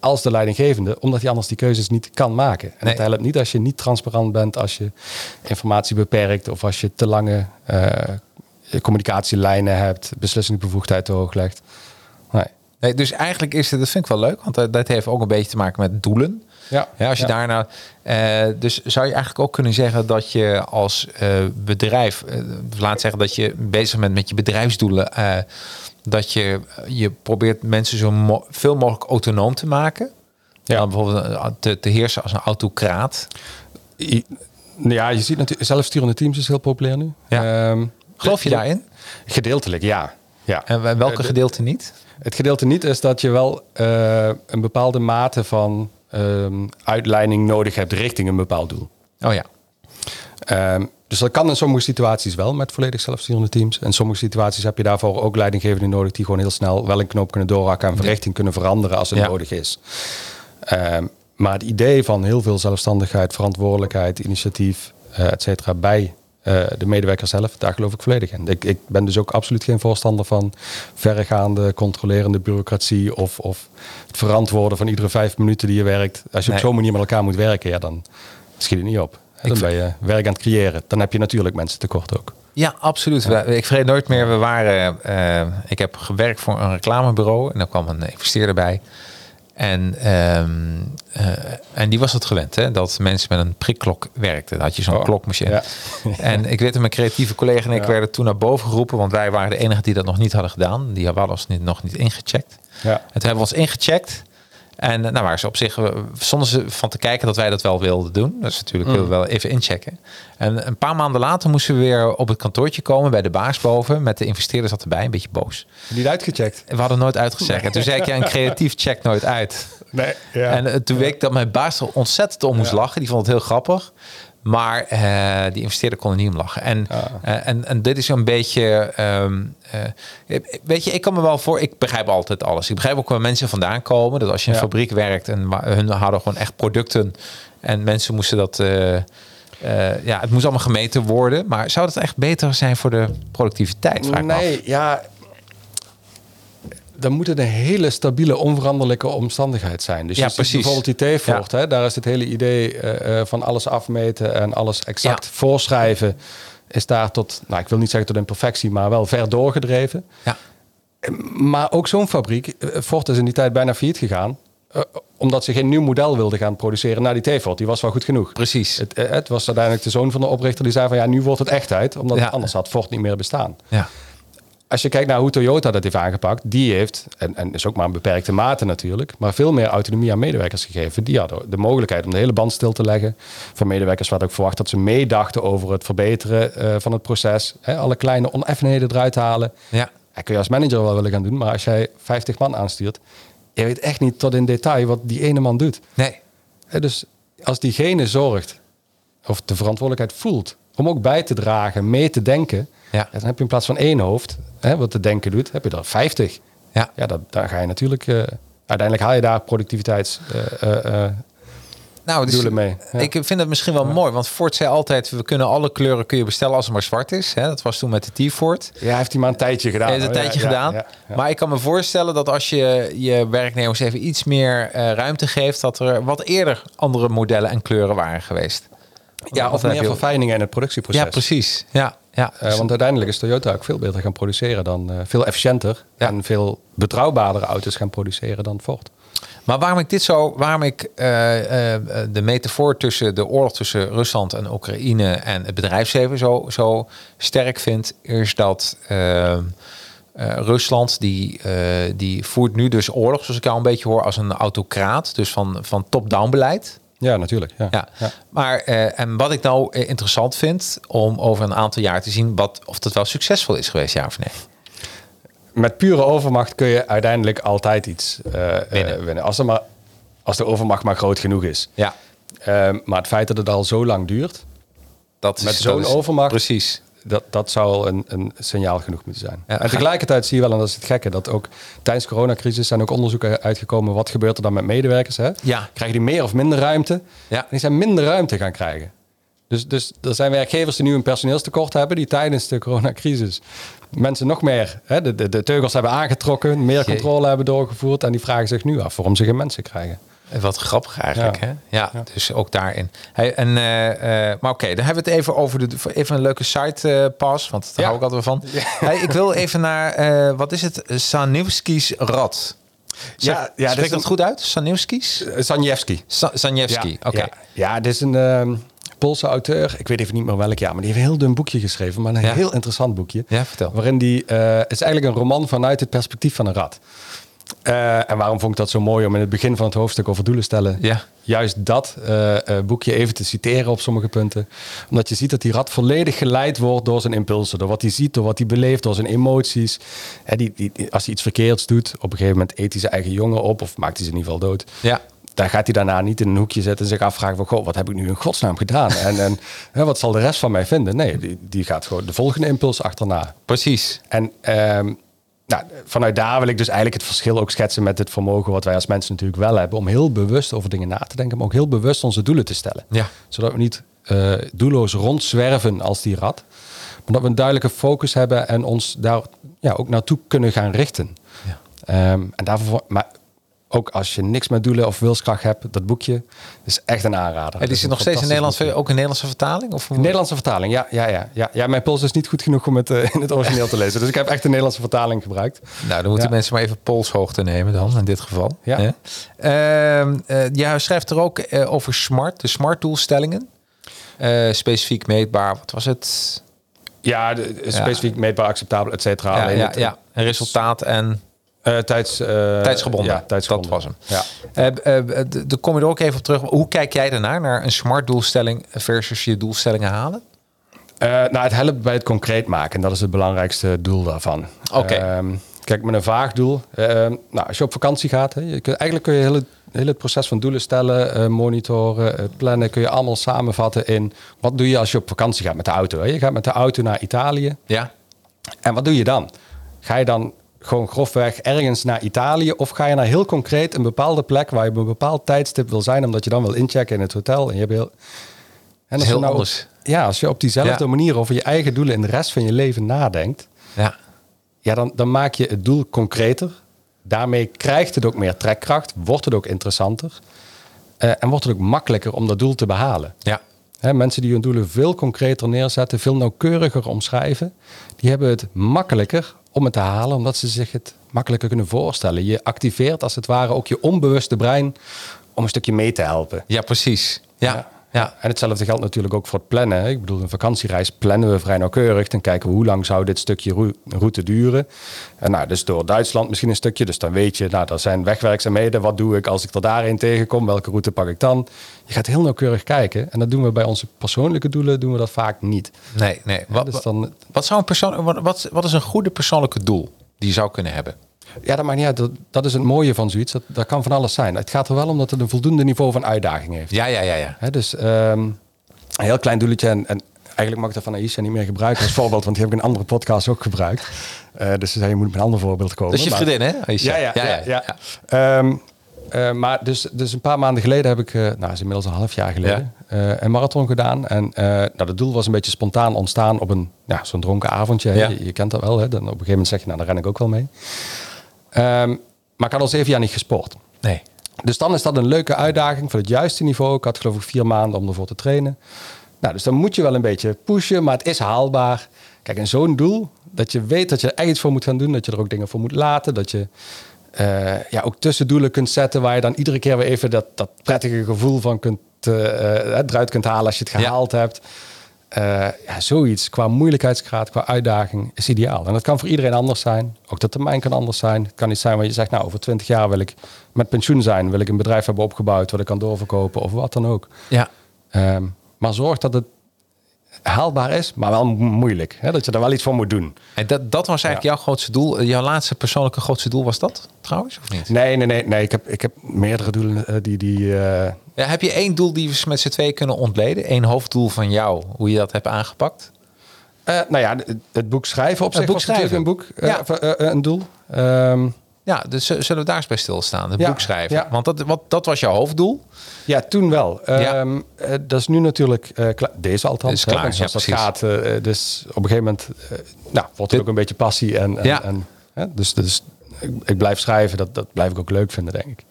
als de leidinggevende, omdat hij anders die keuzes niet kan maken. En nee. het helpt niet als je niet transparant bent, als je informatie beperkt of als je te lange communicatielijnen hebt, beslissingsbevoegdheid te hoog legt. Nee. nee. dus eigenlijk is het, dat vind ik wel leuk, want dat heeft ook een beetje te maken met doelen. Ja, ja, als je ja. daarna. Uh, dus zou je eigenlijk ook kunnen zeggen dat je als uh, bedrijf, uh, laat zeggen dat je bezig bent met je bedrijfsdoelen, dat je je probeert mensen zo mo veel mogelijk autonoom te maken. Ja. Dan bijvoorbeeld te, te heersen als een autocraat. I, ja, je ziet natuurlijk zelfsturende teams is heel populair nu. Ja. Um, Geloof je daarin? Gedeeltelijk, ja. ja. En welke gedeelte niet? Het gedeelte niet is dat je wel een bepaalde mate van um, uitleiding nodig hebt richting een bepaald doel. Oh ja. Um, dus dat kan in sommige situaties wel met volledig zelfsturende teams. In sommige situaties heb je daarvoor ook leidinggevenden nodig die gewoon heel snel wel een knoop kunnen doorhakken en van richting kunnen veranderen als het ja. nodig is. Um, maar het idee van heel veel zelfstandigheid, verantwoordelijkheid, initiatief, uh, et cetera, bij uh, de medewerker zelf, daar geloof ik volledig in. Ik, ik, ben dus ook absoluut geen voorstander van verregaande, controlerende bureaucratie of, of het verantwoorden van iedere vijf minuten die je werkt. Als je nee. op zo'n manier met elkaar moet werken, ja, dan schiet het niet op. Dan ben je werk aan het creëren. Dan heb je natuurlijk mensen tekort ook. Ja, absoluut. Ja. Ik vergeet nooit meer, we waren, uh, ik heb gewerkt voor een reclamebureau en daar kwam een investeerder bij. En, ehm, eh, en die was het gewend, hè, dat mensen met een prikklok werkten. Dan had je zo'n Oh, klokmachine. ja. En ik weet dat mijn creatieve collega en ik Ja. werden toen naar boven geroepen, want wij waren de enigen die dat nog niet hadden gedaan. Die hadden ons niet, nog niet ingecheckt. Ja. En toen hebben we ons ingecheckt. En eh, nou, waar ze op zich, eh, zonder ze van te kijken dat wij dat wel wilden doen. Dus natuurlijk wilden we wel even inchecken. En een paar maanden later moesten we weer op het kantoortje komen bij de baas boven. Met de investeerders zat erbij, een beetje boos. Niet uitgecheckt. We hadden nooit uitgecheckt. En toen zei ik, ja, een creatief check nooit uit. Nee. Ja. En eh, toen weet ik dat mijn baas er ontzettend om moest Ja. lachen. Die vond het heel grappig. Maar eh, die investeerder kon er niet om lachen. En, Ah. eh, en, en dit is een beetje... ehm, eh, weet je, ik kan me wel voor... Ik begrijp altijd alles. Ik begrijp ook waar mensen vandaan komen. Dat als je in een fabriek werkt en hun hadden gewoon echt producten... en mensen moesten dat... ja, het moest allemaal gemeten worden. Maar zou dat echt beter zijn voor de productiviteit? Vraag. Nee, ja. Dan moet het een hele stabiele, onveranderlijke omstandigheid zijn. Dus Ja, je precies. bijvoorbeeld die T-Fort, daar is het hele idee eh, eh, van alles afmeten en alles exact Ja. voorschrijven. Is daar tot, nou ik wil niet zeggen tot imperfectie, maar wel ver doorgedreven. Ja. Maar ook zo'n fabriek, eh, Ford is in die tijd bijna failliet gegaan. eh, omdat ze geen nieuw model wilden gaan produceren naar die T-Fort. Die was wel goed genoeg. Precies. Het, eh, het was uiteindelijk de zoon van de oprichter die zei van ja, nu wordt het echt tijd. Omdat anders had Ford niet meer bestaan. Ja. Als je kijkt naar hoe Toyota dat heeft aangepakt, die heeft, en, en is ook maar een beperkte mate natuurlijk, maar veel meer autonomie aan medewerkers gegeven. Die hadden de mogelijkheid om de hele band stil te leggen. Van medewerkers werd ook verwacht dat ze meedachten over het verbeteren eh, van het proces. Hè, alle kleine oneffenheden eruit halen. Ja. Dat kun je als manager wel willen gaan doen, maar als jij 50 man aanstuurt, je weet echt niet tot in detail wat die ene man doet. Nee. Hè, dus als diegene zorgt, of de verantwoordelijkheid voelt, om ook bij te dragen, mee te denken, Ja. dan heb je in plaats van één hoofd, hè, wat te denken doet, heb je er 50. Ja. Ja, dat, daar ga je natuurlijk, eh, uiteindelijk haal je daar productiviteits eh, eh, Nou, dus mee. Ja. Ik vind het misschien wel mooi, want Ford zei altijd: we kunnen alle kleuren kun je bestellen als het maar zwart is. Hè? Dat was toen met de T-Ford. ja, heeft hij maar een tijdje gedaan. heeft een tijdje ja, gedaan. Maar ik kan me voorstellen dat als je je werknemers even iets meer ruimte geeft, dat er wat eerder andere modellen en kleuren waren geweest. Ja, of meer verfijningen in het productieproces. Ja, precies. Ja, ja. Eh, want uiteindelijk is Toyota ook veel beter gaan produceren dan, eh, veel efficiënter Ja. en veel betrouwbaardere auto's gaan produceren dan Ford. Maar waarom ik dit zo, waarom ik eh, de metafoor tussen de oorlog tussen Rusland en Oekraïne en het bedrijfsleven zo, zo sterk vind, is dat Rusland die, die voert nu dus oorlog, zoals ik al een beetje hoor, als een autocraat, dus van, van top-down beleid. Ja, natuurlijk. Ja. Ja. Ja. Maar eh, en wat ik nou eh, interessant vind om over een aantal jaar te zien wat, of dat wel succesvol is geweest, ja of nee. met pure overmacht kun je uiteindelijk altijd iets eh, Winnen. winnen. Als, er maar, als de overmacht maar groot genoeg is. Ja, Ehm, maar het feit dat het al zo lang duurt, dat is Met zo'n overmacht- Precies. Dat, dat zou al een, een signaal genoeg moeten zijn. Ja, en tegelijkertijd zie je wel, en dat is het gekke, dat ook tijdens de coronacrisis zijn ook onderzoeken uitgekomen. Wat gebeurt er dan met medewerkers? Hè? Ja. Krijgen die meer of minder ruimte? Ja. En die zijn minder ruimte gaan krijgen. Dus, dus er zijn werkgevers die nu een personeelstekort hebben, die tijdens de coronacrisis mensen nog meer hè, de, de, de teugels hebben aangetrokken, meer controle hebben doorgevoerd. En die vragen zich nu af waarom ze geen mensen krijgen. Wat grappig eigenlijk, Ja. hè? Ja, dus ook daarin. Hey, en, eh, eh, maar oké, dan hebben we het even over de, even een leuke site eh, pas, want daar Ja. hou ik altijd wel van. Hey, ik wil even naar, wat is het? Sanivski's Rad. Zeg, Ja, ja, spreekt dat een- goed uit? Sanivski's? Uh, Sanjewski. Sa Sanjewski, oké. Ja, ja, dit is een ehm, Poolse auteur. Ik weet even niet meer welk jaar, maar die heeft een heel dun boekje geschreven. Maar een heel interessant boekje. Ja, vertel. Waarin die, het is eigenlijk een roman vanuit het perspectief van een rat. Eh, en waarom vond ik dat zo mooi om in het begin van het hoofdstuk over doelen stellen... Ja. juist dat eh, eh, boekje even te citeren op sommige punten. Omdat je ziet dat die rat volledig geleid wordt door zijn impulsen. Door wat hij ziet, door wat hij beleeft, door zijn emoties. Hè, die, die, als hij iets verkeerds doet, op een gegeven moment eet hij zijn eigen jongen op... of maakt hij ze in ieder geval dood Ja, daar gaat hij daarna niet in een hoekje zitten en zich afvragen van... Goh, wat heb ik nu in godsnaam gedaan? En, en hè, wat zal de rest van mij vinden? Nee, die, die gaat gewoon de volgende impuls achterna. precies. En ehm, nou, vanuit daar wil ik dus eigenlijk het verschil ook schetsen... met het vermogen wat wij als mensen natuurlijk wel hebben... om heel bewust over dingen na te denken... maar ook heel bewust onze doelen te stellen. Ja. Zodat we niet eh, doelloos rondzwerven als die rat... maar dat we een duidelijke focus hebben... en ons daar ja, ook naartoe kunnen gaan richten. Ja. Ehm, en daarvoor, maar ook als je niks met doelen of wilskracht hebt, dat boekje is echt een aanrader. En die is zit nog steeds in Nederlands, ook een Nederlandse vertaling? Of boekje. Nederlandse vertaling, ja, ja, ja, ja. Ja, mijn puls is niet goed genoeg om het eh, in het origineel te lezen. Dus ik heb echt de Nederlandse vertaling gebruikt. Nou, dan moeten Ja. mensen maar even polshoogte nemen dan, in dit geval. Ja. Ehm, eh, jij schrijft er ook eh, over smart, de smart doelstellingen. Specifiek meetbaar, wat was het? Ja, de- specifiek meetbaar, acceptabel, et cetera. Ja, ja, het, ja. En resultaat en eh, tijds, eh, tijdsgebonden. Ja, tijdsgebonden. Dat was hem. Ja. Eh, eh, Daar kom je er ook even op terug. Hoe kijk jij daarnaar, naar een smart doelstelling versus je doelstellingen halen? Nou, het helpt bij het concreet maken. En dat is het belangrijkste doel daarvan. Oké. Ehm, kijk, met een vaag doel. ehm, nou, als je op vakantie gaat, hè, je kunt, eigenlijk kun je heel het, heel het proces van doelen stellen, monitoren, plannen, kun je allemaal samenvatten in wat doe je als je op vakantie gaat met de auto. Hè? Je gaat met de auto naar Italië. Ja. En wat doe je dan? Ga je dan gewoon grofweg ergens naar Italië of ga je naar heel concreet een bepaalde plek waar je op een bepaald tijdstip wil zijn, omdat je dan wil inchecken in het hotel en je hebt heel. En als heel je nou op- ja, als je op diezelfde Ja. manier over je eigen doelen in de rest van je leven nadenkt, Ja. ja, dan, dan maak je het doel concreter. Daarmee krijgt het ook meer trekkracht, wordt het ook interessanter eh, en wordt het ook makkelijker om dat doel te behalen. Ja. Hè, mensen die hun doelen veel concreter neerzetten, veel nauwkeuriger omschrijven, die hebben het makkelijker om het te halen, omdat ze zich het makkelijker kunnen voorstellen. Je activeert als het ware ook je onbewuste brein om een stukje mee te helpen. Ja, precies. Ja. ja. En hetzelfde geldt natuurlijk ook voor het plannen. hè. Ik bedoel, een vakantiereis plannen we vrij nauwkeurig. Dan kijken we hoe lang zou dit stukje route duren. En nou, dus door Duitsland misschien een stukje. Dus dan weet je, nou, er zijn wegwerkzaamheden. Wat doe ik als ik er daarheen tegenkom? Welke route pak ik dan? Je gaat heel nauwkeurig kijken. En dat doen we bij onze persoonlijke doelen doen we dat vaak niet. Nee, nee. Wat, dus dan- wat, zou een persoon, wat, wat, wat is een goede persoonlijke doel die je zou kunnen hebben? Ja, dat maakt niet uit. Dat, dat is het mooie van zoiets. Dat, dat kan van alles zijn. Het gaat er wel om dat het een voldoende niveau van uitdaging heeft. Ja, ja, ja, ja. Dus ehm, een heel klein doeletje. En, en eigenlijk mag ik dat van Aisha niet meer gebruiken als voorbeeld, want die heb ik in andere podcasts ook gebruikt. Eh, dus ze zei, je moet met een ander voorbeeld komen. Is je vriendin, hè? Aisha? Ja, ja, ja. ja, Ehm, eh, maar dus, dus een paar maanden geleden heb ik, eh, nou is inmiddels een half jaar geleden, een marathon gedaan. En nou, het doel was een beetje spontaan ontstaan op een, ja, zo'n dronken avondje. je kent dat wel, hè? Dan op een gegeven moment zeg je, nou, daar ren ik ook wel mee. Ehm, maar ik had al zeven jaar niet gesport. Nee. Dus dan is dat een leuke uitdaging voor het juiste niveau. Ik had geloof ik vier maanden om ervoor te trainen. Nou, dus dan moet je wel een beetje pushen, maar het is haalbaar. Kijk, en zo'n doel, dat je weet dat je er echt iets voor moet gaan doen. Dat je er ook dingen voor moet laten. Dat je eh, ja, ook tussendoelen kunt zetten waar je dan iedere keer weer even dat, dat prettige gevoel van kunt, eh, eruit kunt halen als je het Ja. gehaald hebt. Eh, ja, zoiets qua moeilijkheidsgraad, qua uitdaging is ideaal. En dat kan voor iedereen anders zijn. Ook de termijn kan anders zijn. Het kan niet zijn waar je zegt, nou over 20 jaar wil ik met pensioen zijn. Wil ik een bedrijf hebben opgebouwd wat ik kan doorverkopen of wat dan ook. Ja. Ehm, maar zorg dat het haalbaar is, maar wel mo- moeilijk. Hè? Dat je er wel iets voor moet doen. En dat, dat was eigenlijk Ja. jouw grootste doel. Jouw laatste persoonlijke grootste doel was dat trouwens, of niet? Nee, nee, nee. nee. Ik, heb, ik heb meerdere doelen eh, die... die eh, Ja, heb je één doel die we met z'n twee kunnen ontleden? Eén hoofddoel van jou, hoe je dat hebt aangepakt? eh, nou ja, het, het boek schrijven op Het zich boek was natuurlijk een boek. eh, Ja. eh, eh, een doel. Ehm, Ja, dus zullen we daar eens bij stilstaan? Het Ja, boek schrijven. ja. Want dat, wat, dat was jouw hoofddoel. Ja, toen wel. Ja. Ehm, eh, dat is nu natuurlijk eh. Deze althans. Is klaar, ja, dat gaat. eh, dus op een gegeven moment nou, wordt het ook een beetje passie. En, en, Ja. en, hè, dus dus ik, ik blijf schrijven. Dat, dat blijf ik ook leuk vinden, denk ik.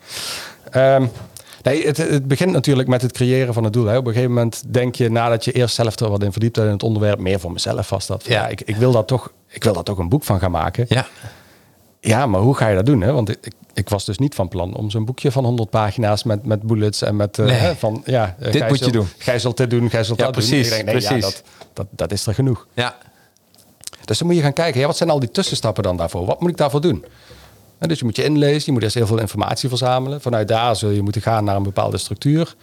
Ehm, nee, het, het begint natuurlijk met het creëren van het doel. Hè. Op een gegeven moment denk je, nadat je eerst zelf er wat in verdiept hebt in het onderwerp, meer voor mezelf vast dat. Ja. Ja. ik, ik, wil dat toch, ik wil daar toch een boek van gaan maken. Ja. Ja, maar hoe ga je dat doen? Hè? Want ik, ik was dus niet van plan om zo'n boekje van 100 pagina's met, met bullets en met eh, Nee. van ja, eh, Dit gij moet je doen. Gij zult dit doen, gij zult Ja, dat doen. precies, Ik denk, nee, ja, precies. dat, dat, dat is er genoeg. Ja. Dus dan moet je gaan kijken, ja, wat zijn al die tussenstappen dan daarvoor? Wat moet ik daarvoor doen? En dus je moet je inlezen, je moet eerst heel veel informatie verzamelen. Vanuit daar zul je moeten gaan naar een bepaalde structuur.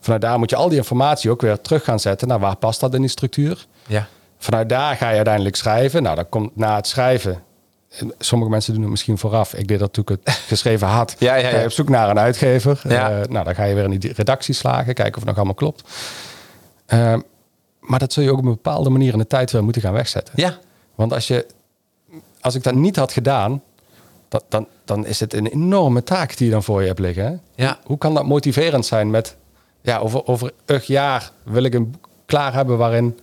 Vanuit daar moet je al die informatie ook weer terug gaan zetten naar waar past dat in die structuur. Ja. Vanuit daar ga je uiteindelijk schrijven. Nou, dan komt na het schrijven. Sommige mensen doen het misschien vooraf. Ik deed dat toen ik het geschreven had. Ja, ja, ja. op zoek naar een uitgever. Ja. Eh, nou, dan ga je weer in die redactie slagen. Kijken of het nog allemaal klopt. Eh, maar dat zul je ook op een bepaalde manier in de tijd weer moeten gaan wegzetten. Ja. Want als, je, als ik dat niet had gedaan, dat, dan, dan is het een enorme taak die je dan voor je hebt liggen. Hè? Ja. Hoe kan dat motiverend zijn met, ja, over, over een jaar wil ik een boek klaar hebben waarin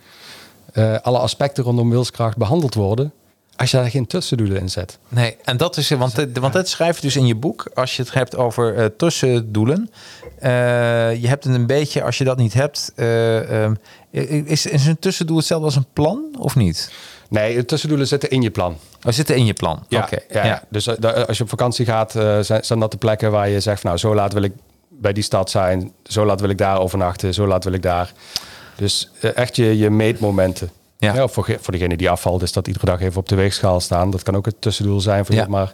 eh, alle aspecten rondom wilskracht behandeld worden. Als je daar geen tussendoelen in zet. Nee, en dat is, want, want dat schrijf je dus in je boek, als je het hebt over eh, tussendoelen. Eh, je hebt het een beetje, als je dat niet hebt, eh, ehm, is, is een tussendoel hetzelfde als een plan of niet? Nee, tussendoelen zitten in je plan. Oh, zitten in je plan. Ja, Oké. ja, ja. Dus als je op vakantie gaat, zijn, dat de plekken waar je zegt, van, nou, zo laat wil ik bij die stad zijn, zo laat wil ik daar overnachten, zo laat wil ik daar. Dus echt je, je meetmomenten. Ja. Voor, voor degene die afvalt, is dat iedere dag even op de weegschaal staan. Dat kan ook het tussendoel zijn van, Ja. maar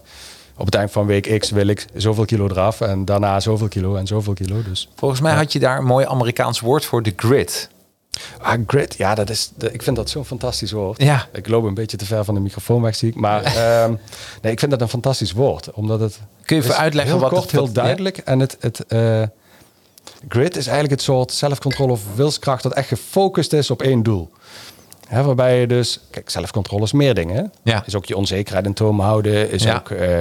op het eind van week X wil ik zoveel kilo eraf en daarna zoveel kilo en zoveel kilo. Dus Volgens mij had je daar een mooi Amerikaans woord voor, de grid. ah, grit, ja, dat is, de- ik vind dat zo'n fantastisch woord. Ja. Ik loop een beetje te ver van de microfoon weg, zie ik. Maar ehm, nee, ik vind dat een fantastisch woord. Omdat het Kun je even uitleggen heel wat kort, het- heel duidelijk. En het, het eh, grit is eigenlijk het soort zelfcontrole of wilskracht dat echt gefocust is op één doel. Hè, waarbij je dus, kijk, zelfcontrole is meer dingen. Ja. Is ook je onzekerheid in toom houden. Is Ja. ook, eh,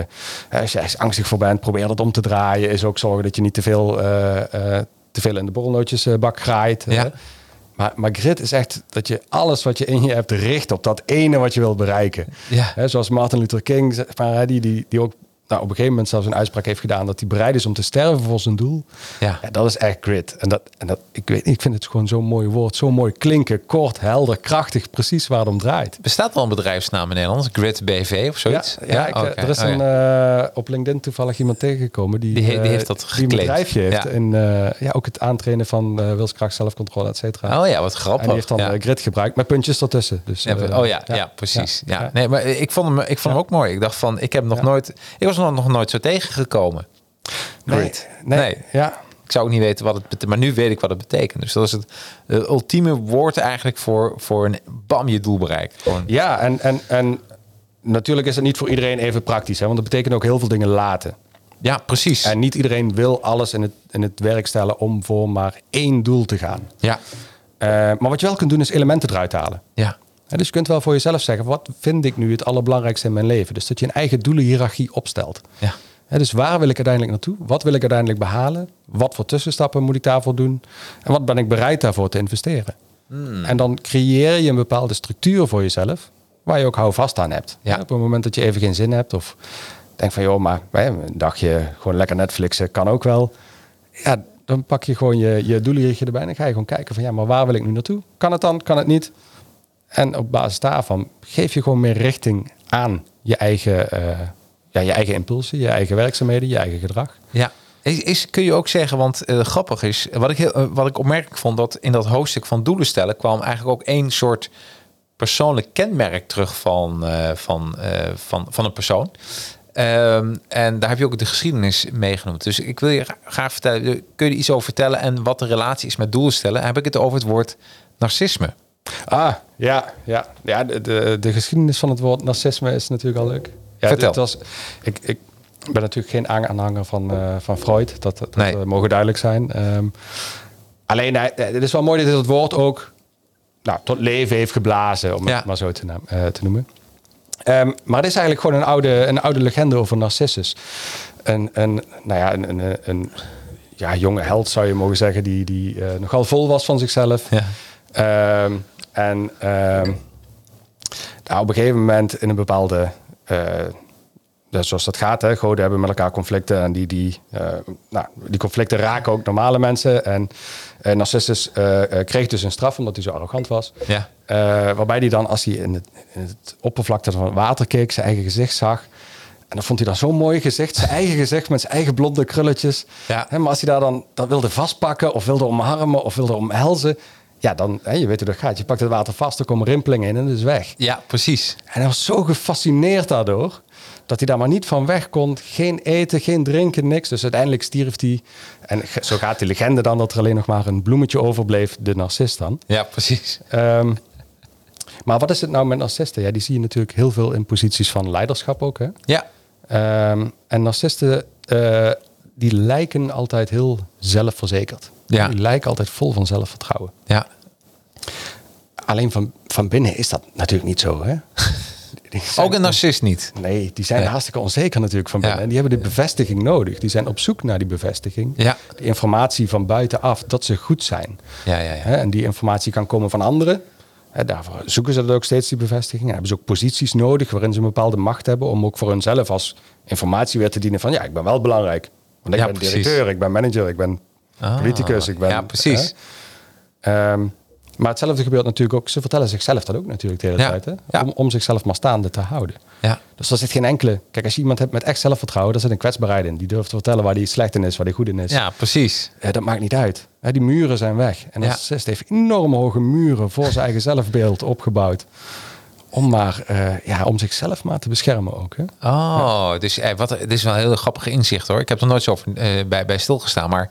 als je ergens angstig voor bent, probeer dat om te draaien. Is ook zorgen dat je niet te veel, eh, te veel in de borrelnootjesbak graait. Ja. Maar, maar grit is echt dat je alles wat je in je hebt richt op dat ene wat je wil bereiken. Ja. Zoals Martin Luther King, zeg maar, die, die, die ook nou, op een gegeven moment zelfs een uitspraak heeft gedaan dat hij bereid is om te sterven voor zijn doel. Ja. Ja, dat is echt grit. En, dat, en dat, ik, weet, ik vind het gewoon zo'n mooi woord. Zo mooi klinken, kort, helder, krachtig, precies waar het om draait. Bestaat al een bedrijfsnaam in Nederland? Grid BV of zoiets? Ja, ja, ik, eh, er is Oh, een, eh, op LinkedIn toevallig iemand tegengekomen die, Die die eh, heeft dat die een geclaimd. bedrijfje heeft. En ja, ook het aantrainen van eh, wilskracht, zelfcontrole, et cetera. Oh ja, wat grappig. en die heeft dan grit gebruikt met puntjes ertussen. Dus, oh ja, ja, precies. Ja. Nee, maar ik vond hem, ik vond hem ook mooi. Ik dacht van, ik heb nog nooit, ik was nog nooit zo tegengekomen. Nee, nee, Nee. Ja, Ik zou ook niet weten wat het betekent, maar nu weet ik wat het betekent. Dus dat is het ultieme woord eigenlijk voor, voor een bam je doel. Gewoon. Ja, en, en, en natuurlijk is het niet voor iedereen even praktisch. Hè, want dat betekent ook heel veel dingen laten. Ja, precies. En niet iedereen wil alles in het, in het werk stellen om voor maar één doel te gaan. ja, Eh, maar wat je wel kunt doen is elementen eruit halen. ja, dus je kunt wel voor jezelf zeggen, wat vind ik nu het allerbelangrijkste in mijn leven? Dus dat je een eigen doelenhiërarchie opstelt. ja. Dus waar wil ik uiteindelijk naartoe? Wat wil ik uiteindelijk behalen? Wat voor tussenstappen moet ik daarvoor doen? En wat ben ik bereid daarvoor te investeren? Hmm. En dan creëer je een bepaalde structuur voor jezelf, waar je ook houvast aan hebt. Ja. Op het moment dat je even geen zin hebt of denk van, joh, maar een dagje gewoon lekker Netflixen kan ook wel. Ja, dan pak je gewoon je, je doelenrichtje erbij en dan ga je gewoon kijken van, ja, maar waar wil ik nu naartoe? Kan het dan? Kan het niet? En op basis daarvan geef je gewoon meer richting aan je eigen, eh, ja, je eigen impulsen, je eigen werkzaamheden, je eigen gedrag. Ja. Is, kun je ook zeggen, want eh, grappig is, wat ik, eh, wat ik opmerkelijk vond, dat in dat hoofdstuk van doelen stellen kwam eigenlijk ook één soort persoonlijk kenmerk terug van, van, van, van een persoon. Ehm, en daar heb je ook de geschiedenis meegenomen. Dus ik wil je gra- graag vertellen, kun je iets over vertellen en wat de relatie is met doelen stellen? Heb ik het over het woord narcisme. Ah, ja, ja. ja de, de, de geschiedenis van het woord narcisme is natuurlijk al leuk. Ja, Vertel. dit was, ik, ik ben natuurlijk geen aanhanger van, eh, van Freud. Dat, dat Nee. eh, mogen duidelijk zijn. Ehm, alleen, eh, het is wel mooi dat hij het woord ook nou, tot leven heeft geblazen, om Ja. het maar zo te, naam- te noemen. Ehm, maar het is eigenlijk gewoon een oude, een oude legende over Narcissus. Een, een, nou ja, een, een, een ja, jonge held zou je mogen zeggen, die, die nogal vol was van zichzelf. Ja. Ehm, en ehm, nou, op een gegeven moment in een bepaalde... eh, dus zoals dat gaat, hè, goden hebben met elkaar conflicten. En die, die, eh, nou, die conflicten raken ook normale mensen. En eh, Narcissus kreeg dus een straf omdat hij zo arrogant was. Ja. Waarbij hij dan, als hij in het, in het oppervlakte van het water keek, zijn eigen gezicht zag. En dan vond hij dan zo'n mooi gezicht, zijn eigen gezicht met zijn eigen blonde krulletjes. Ja. Hè, maar als hij daar dan dat wilde vastpakken of wilde omarmen of wilde omhelzen, ja, dan, hè, je weet hoe dat gaat. Je pakt het water vast, er komen rimpelingen in en het is weg. Ja, precies. En hij was zo gefascineerd daardoor, dat hij daar maar niet van weg kon. Geen eten, geen drinken, niks. Dus uiteindelijk stierf hij. En zo gaat die legende dan dat er alleen nog maar een bloemetje overbleef, de narcist dan. Ja, precies. Ehm, maar wat is het nou met narcisten? Ja, die zie je natuurlijk heel veel in posities van leiderschap ook. Hè? Ja, Ehm, en narcisten, eh, die lijken altijd heel zelfverzekerd. Ja. Die lijken altijd vol van zelfvertrouwen. ja. Alleen van, van binnen is dat natuurlijk niet zo. Hè? Zijn- Ook een narcist niet. Nee, die zijn Ja. hartstikke onzeker natuurlijk van binnen. Ja. En die hebben de bevestiging nodig. Die zijn op zoek naar die bevestiging. Ja. De informatie van buitenaf, dat ze goed zijn. Ja, ja, ja. Hè, En die informatie kan komen van anderen. Hè, daarvoor zoeken ze dat ook steeds, die bevestiging. Hebben ze ook posities nodig waarin ze een bepaalde macht hebben om ook voor hunzelf als informatie weer te dienen van ja, ik ben wel belangrijk. Want ik Ja, ben precies. directeur, ik ben manager, ik ben Ah, politicus, ik ben... Ja, precies. Ehm, maar hetzelfde gebeurt natuurlijk ook, ze vertellen zichzelf dat ook natuurlijk de hele Ja. tijd. Hè? Ja. Om, om zichzelf maar staande te houden. Ja. Dus er zit geen enkele... Kijk, als je iemand hebt met echt zelfvertrouwen, daar zit een kwetsbaarheid in. Die durft te vertellen waar hij slecht in is, waar hij goed in is. ja, precies. Eh, dat maakt niet uit. Die muren zijn weg. En narcist heeft enorm hoge muren voor zijn eigen zelfbeeld opgebouwd. Om maar, eh, ja, om zichzelf maar te beschermen ook. Hè? Oh, dus eh, wat, dit is wel een heel grappig inzicht hoor. Ik heb er nooit zo over, eh, bij, bij stilgestaan. Maar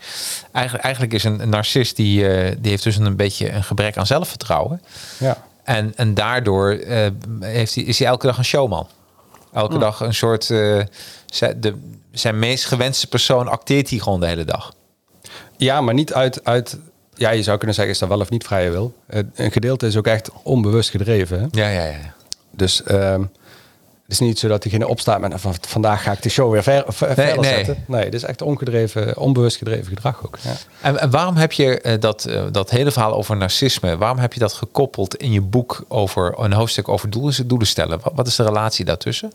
eigenlijk, eigenlijk is een, een narcist die, die heeft dus een beetje een gebrek aan zelfvertrouwen. Ja. En, en daardoor heeft hij, is hij elke dag een showman. Elke dag een soort. zijn, de, zijn meest gewenste persoon acteert hij gewoon de hele dag. ja, maar niet uit, uit... Ja, je zou kunnen zeggen, is dat wel of niet vrije wil. Eh, een gedeelte is ook echt onbewust gedreven. Hè? Ja, ja, ja. Dus ehm, het is niet zo dat diegene opstaat met... van vandaag ga ik de show weer ver, ver- verder nee. zetten. Nee, het is echt ongedreven, onbewust gedreven gedrag ook. Ja. En, en waarom heb je eh, dat, eh, dat hele verhaal over narcisme, waarom heb je dat gekoppeld in je boek over een hoofdstuk over doelen, doelen stellen? Wat, wat is de relatie daartussen?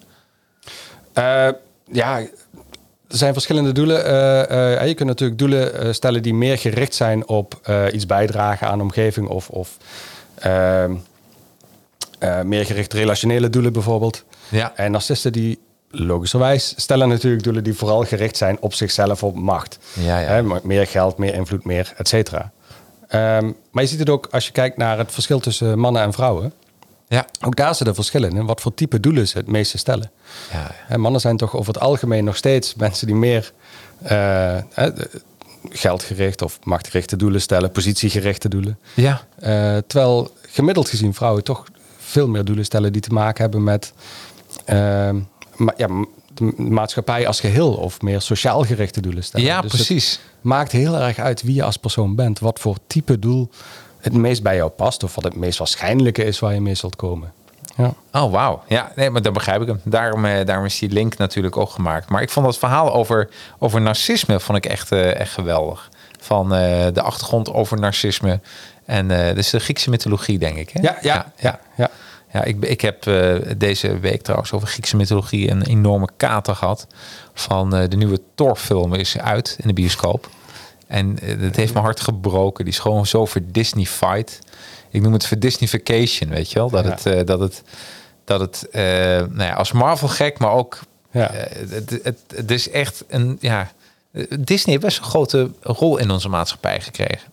Ja, er zijn verschillende doelen. Eh, eh, je kunt natuurlijk doelen eh, stellen die meer gericht zijn op iets bijdragen aan de omgeving of, of ehm, eh, meer gericht relationele doelen bijvoorbeeld. Ja. En narcisten die logischerwijs stellen natuurlijk doelen die vooral gericht zijn op zichzelf, op macht. Ja, ja. Meer geld, meer invloed, meer et cetera. Ehm, maar je ziet het ook als je kijkt naar het verschil tussen mannen en vrouwen. Ja. Ook daar zitten verschillen in wat voor type doelen ze het meeste stellen. Ja, En mannen zijn toch over het algemeen nog steeds mensen die meer eh, geldgericht of machtgerichte doelen stellen, positiegerichte doelen. ja. Eh, terwijl gemiddeld gezien vrouwen toch veel meer doelen stellen die te maken hebben met eh, ma- ja, de maatschappij als geheel of meer sociaal gerichte doelen stellen. ja Dus het precies. maakt heel erg uit wie je als persoon bent, wat voor type doel het meest bij jou past of wat het meest waarschijnlijke is waar je mee zult komen. Ja. Oh, wauw. Ja, nee, maar dan begrijp ik hem. Daarom, eh, daarom is die link natuurlijk ook gemaakt. Maar ik vond dat verhaal over, over narcisme vond ik echt, eh, echt geweldig. Van eh, de achtergrond over narcisme. En eh dus de Griekse mythologie, denk ik. Hè? Ja, ja, ja, ja. Ja, ik, ik heb eh, deze week trouwens over Griekse mythologie een enorme kater gehad. Van eh, de nieuwe Thor-film is uit in de bioscoop. En eh, het heeft mijn hart gebroken. Die is gewoon zo verdisneyfied. Ik noem het verdisneyfication, weet je wel? Dat het, eh, dat het, dat het eh, nou ja, als Marvel gek, maar ook... Ja. eh, het, het, het is echt een... Ja, eh, Disney heeft best een grote rol in onze maatschappij gekregen.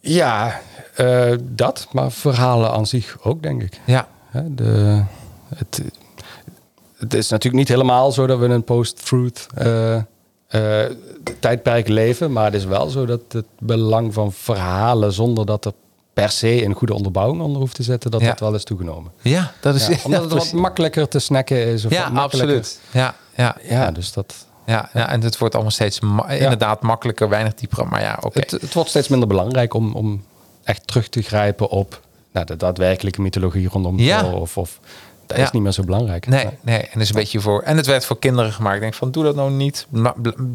Ja, eh, dat, maar verhalen aan zich ook, denk ik. Ja, De, het, het is natuurlijk niet helemaal zo dat we een post-truth eh, eh, tijdperk leven, maar het is wel zo dat het belang van verhalen zonder dat er per se een goede onderbouwing onder hoeft te zetten, dat Ja. dat wel is toegenomen. ja dat is... Ja, omdat het wat makkelijker te snacken is. Of Ja, absoluut. Ja, ja, Ja, dus dat, Ja, ja, en het wordt allemaal steeds ma- inderdaad makkelijker, weinig dieper. Maar ja, oké. het, het wordt steeds minder belangrijk om, om echt terug te grijpen op nou, de daadwerkelijke mythologie rondom Ja. Of, of, dat Ja. is niet meer zo belangrijk. Nee, nee, en het is een beetje voor. En het werd voor kinderen gemaakt. Ik denk van, doe dat nou niet.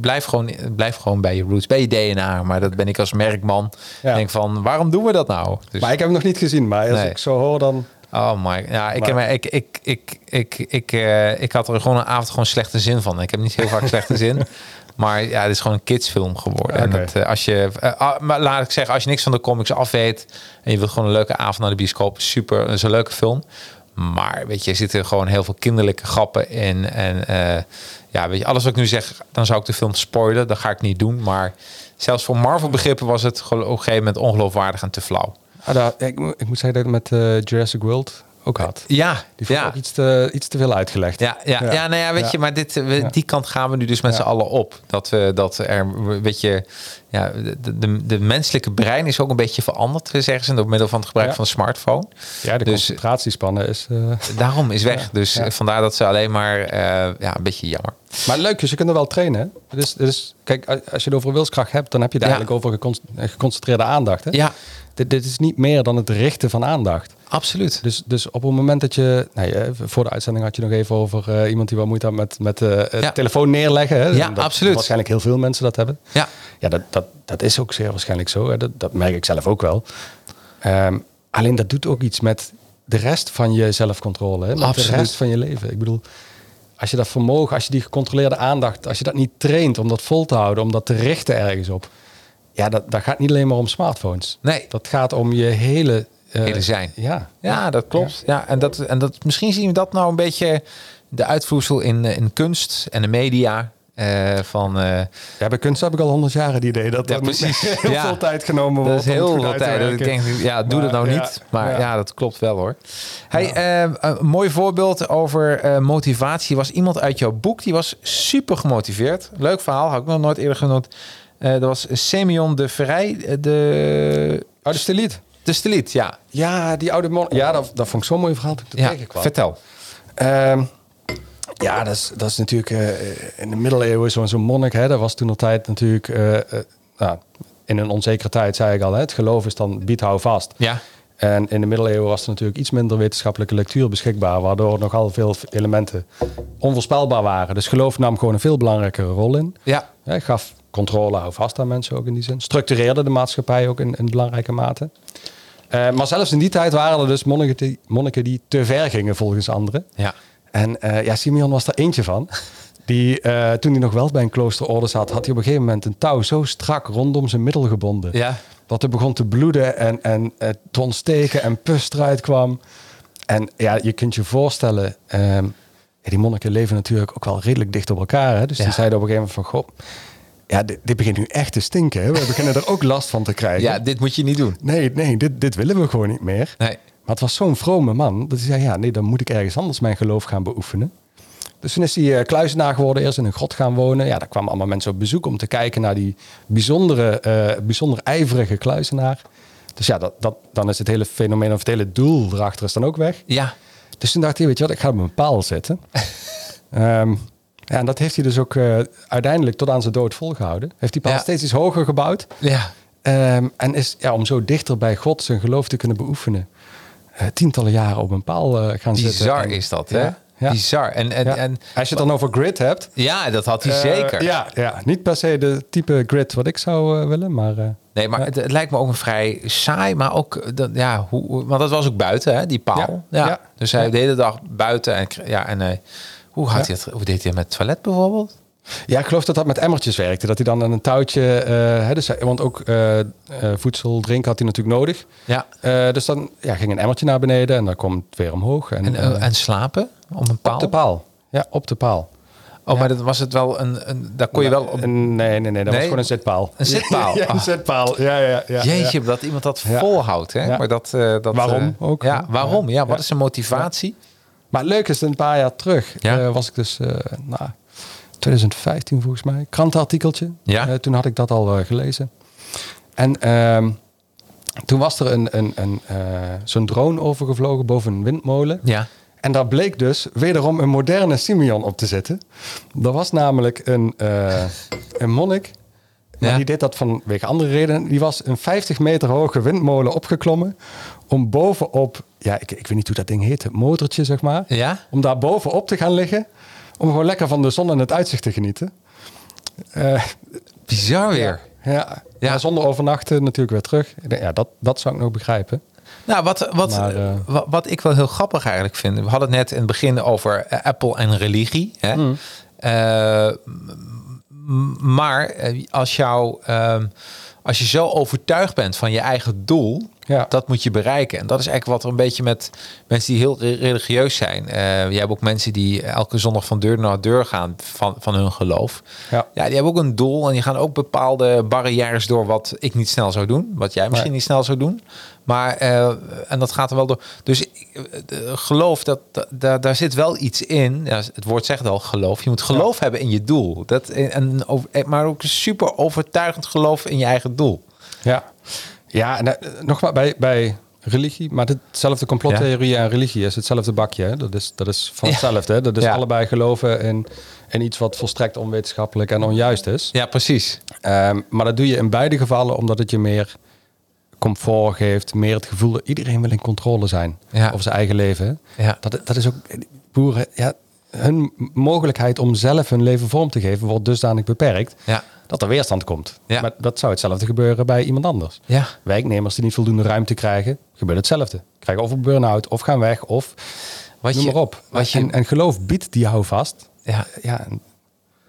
Blijf gewoon, blijf gewoon bij je roots, bij je DNA. Maar dat ben ik als merkman. Ja. Denk van, waarom doen we dat nou? Dus, Maar ik heb hem nog niet gezien, maar als Nee. ik zo hoor dan... oh my, ja, ik, Maar- heb, ik, ik, ik, ik, ik, eh, ik had er gewoon een avond gewoon slechte zin van. Ik heb niet heel vaak slechte zin. Maar ja, het is gewoon een kidsfilm geworden. En dat, eh, als je, eh, ah, maar laat ik zeggen, als je niks van de comics af weet en je wilt gewoon een leuke avond naar de bioscoop, super, dat is een leuke film. Maar weet je, er zitten gewoon heel veel kinderlijke grappen in. En eh, ja, weet je, alles wat ik nu zeg, dan zou ik de film spoilen. Dat ga ik niet doen. Maar zelfs voor Marvel begrippen was het gewoon op een gegeven moment ongeloofwaardig en te flauw. Ah, daar- ik, moet- ik moet zeggen dat ik met eh, Jurassic World ook had. Ja, Die vond ja. ook iets te, iets te veel uitgelegd. Ja, ja, ja. Ja. nou ja, weet Ja. je, maar dit, we- die kant gaan we nu dus met z'n allen op. Dat, we dat er, weet je, ja, de, de, de menselijke brein is ook een beetje veranderd, zeggen ze, door middel van het gebruik Ja. van de smartphone. Ja, de Dus- concentratiespannen is... eh, Daarom is weg. Dus Ja. eh, vandaar dat ze alleen maar, eh, ja, een beetje jammer. Maar leuk, dus je kunt er wel trainen. Dus, dus, kijk, als je het over wilskracht hebt, dan heb je het eigenlijk over gecon- eh, geconcentreerde aandacht. Hè? Ja, Dit, dit is niet meer dan het richten van aandacht. absoluut. Dus, dus op het moment dat je... Nou ja, voor de uitzending had je nog even over eh, iemand die wel moeite had met, met eh, telefoon neerleggen. Hè? Ja, Dat absoluut. Waarschijnlijk heel veel mensen dat hebben. Ja, Ja, dat, dat, dat is ook zeer waarschijnlijk zo. Hè? Dat, dat merk ik zelf ook wel. Ehm, Alleen dat doet ook iets met de rest van je zelfcontrole. Hè? Met Absoluut. de rest van je leven. Ik bedoel, als je dat vermogen, als je die gecontroleerde aandacht, als je dat niet traint om dat vol te houden, om dat te richten ergens op. Ja, dat, dat gaat niet alleen maar om smartphones. Nee. Dat gaat om je hele... eh, Hele zijn. Ja. Ja, dat klopt. Ja. en, dat, en dat, misschien zien we dat nou een beetje de uitvoersel in, eh, in kunst en de media. Eh, van, eh, Ja, bij kunst heb ik al honderd jaar het idee dat Ja, er precies. heel Ja. veel tijd genomen wordt. dat is heel veel tijd. Dat ik denk, ja, doe dat nou ja, niet. Maar ja. dat klopt wel hoor. Hey, eh, een mooi voorbeeld over motivatie was iemand uit jouw boek. Die was super gemotiveerd. Leuk verhaal, had ik nog nooit eerder genoemd. Dat was Semyon de Vrij, eh, de, Oh, de steliet. de steliet, ja. Ja, die oude man. Ja, dat, dat vond ik zo'n mooi verhaal toen ik tegenkwam. vertel. Ehm, ja, dat is, dat is natuurlijk eh, in de middeleeuwen zo'n monnik. Hè, dat was toen altijd natuurlijk... eh, eh, nou, in een onzekere tijd zei ik al, hè, het geloof is dan bied hou vast. Ja, En in de middeleeuwen was er natuurlijk iets minder wetenschappelijke lectuur beschikbaar, waardoor nogal veel elementen onvoorspelbaar waren. Dus geloof nam gewoon een veel belangrijkere rol in. ja, Hij gaf controle hou vast aan mensen ook in die zin. Structureerde de maatschappij ook in, in belangrijke mate. Maar zelfs in die tijd waren er dus monniken die, monniken die te ver gingen volgens anderen. ja. En eh, ja, Simeon was er eentje van. Die, eh, toen hij nog wel bij een kloosterorde zat, had hij op een gegeven moment een touw zo strak rondom zijn middel gebonden. Ja. Dat hij begon te bloeden en, en eh, te ontsteken en pus eruit kwam. En ja, je kunt je voorstellen, ehm, ja, die monniken leven natuurlijk ook wel redelijk dicht op elkaar. Hè? Dus Ja. die zeiden op een gegeven moment van, goh, ja, dit, dit begint nu echt te stinken. Hè? We beginnen er ook last van te krijgen. ja, dit moet je niet doen. Nee, nee, dit, dit willen we gewoon niet meer. Nee. Maar het was zo'n vrome man dat hij zei: Ja, nee, dan moet ik ergens anders mijn geloof gaan beoefenen. Dus toen is hij eh, kluizenaar geworden, eerst in een grot gaan wonen. Ja, daar kwamen allemaal mensen op bezoek om te kijken naar die bijzondere, eh, bijzonder ijverige kluizenaar. Dus ja, dat, dat, dan is het hele fenomeen of het hele doel erachter is dan ook weg. Ja, Dus toen dacht hij, weet je wat, ik ga op een paal zetten. Ehm, ja, en dat heeft hij dus ook eh, uiteindelijk tot aan zijn dood volgehouden. Heeft die paal Ja. steeds iets hoger gebouwd. ja. Ehm, en is ja, om zo dichter bij God zijn geloof te kunnen beoefenen. Eh, tientallen jaren op een paal eh, gaan zitten. Bizar is dat, hè? Ja, ja. Bizar. En, en, Ja. en Als je het dan over grid hebt. ja, dat had hij eh, zeker. Ja, ja, niet per se de type grid wat ik zou willen, maar... Nee, maar Ja. het, het lijkt me ook een vrij saai, maar ook, dat, ja, hoe, want dat was ook buiten, hè, die paal. Ja. Dus hij de hele dag buiten en, ja, en hoe, had hij het, hoe deed hij het met het toilet bijvoorbeeld? Ja, ik geloof dat dat met emmertjes werkte. Dat hij dan aan een touwtje... eh, hè, dus, hij- want ook eh, eh, voedsel, drinken had hij natuurlijk nodig. Ja. Eh, dus dan ja, ging een emmertje naar beneden en dan kwam het weer omhoog. En, En, eh, eh, en slapen om een paal? op de paal. Ja, op de paal. Oh, maar dat was het wel een, een daar kon je wel op. Nee, nee, nee. Dat Nee? was gewoon een zitpaal. Een zitpaal? ja, een Ah. zitpaal. Ja, ja, ja. Jeetje, ja. dat iemand dat volhoudt, hè? Maar dat, eh, dat, Waarom eh, ook, Ja, waarom? Ja, wat is de motivatie? Maar het leuke is, een paar jaar terug eh, was ik dus, eh nou, 2015 volgens mij, krantenartikeltje. Ja. Eh, toen had ik dat al eh, gelezen. En ehm, toen was er een, een, een, eh, zo'n drone overgevlogen boven een windmolen. Ja. En daar bleek dus wederom een moderne Simeon op te zitten. Er was namelijk een, een monnik. Maar Ja. die deed dat vanwege andere redenen. Die was een 50 meter hoge windmolen opgeklommen. Om bovenop, ja, ik, ik weet niet hoe dat ding heet, het motortje zeg maar. Ja? Om daar bovenop te gaan liggen. Om gewoon lekker van de zon en het uitzicht te genieten. Eh, Bizar weer. ja, Ja. ja. zonder overnachten natuurlijk weer terug. Ja, dat, dat zou ik nog begrijpen. Nou, wat, wat, Maar, eh, wat, wat ik wel heel grappig eigenlijk vind. We hadden het net in het begin over eh, Apple en religie. Hè? Mm. Maar als, jou, ehm, als je zo overtuigd bent van je eigen doel, Ja. dat moet je bereiken. En dat is eigenlijk wat er een beetje met mensen die heel re- religieus zijn. Eh je hebt ook mensen die elke zondag van deur naar deur gaan van, van hun geloof. Ja. Ja, die hebben ook een doel en die gaan ook bepaalde barrières door wat ik niet snel zou doen, wat jij misschien Nee. niet snel zou doen. Maar eh, en dat gaat er wel door. Dus ik, eh, de- geloof dat, daar, daar zit wel iets in. Ja, het woord zegt al geloof. Je moet geloof hebben in je doel. Dat en over- maar ook een super overtuigend geloof in je eigen doel. Ja, ja en, eh, nogmaals, bij, bij religie, maar hetzelfde complottheorie en religie is hetzelfde bakje. Hè? Dat, is, dat is van hetzelfde. Hè? Dat is allebei geloven in, in iets wat volstrekt onwetenschappelijk en onjuist is. Ja, precies. Ehm, maar dat doe je in beide gevallen omdat het je meer comfort geeft, meer het gevoel dat iedereen wil in controle zijn Ja. over zijn eigen leven. Ja. Dat, dat is ook boeren, ja, hun mogelijkheid om zelf hun leven vorm te geven wordt dusdanig beperkt. Ja. Dat er weerstand komt. Ja. Maar dat zou hetzelfde gebeuren bij iemand anders. Ja. Werknemers die niet voldoende ruimte krijgen, gebeurt hetzelfde. Krijgen of een burn-out, of gaan weg, of Wat noem je- maar op. wat je- en, en geloof biedt die houvast. Ja, Ja,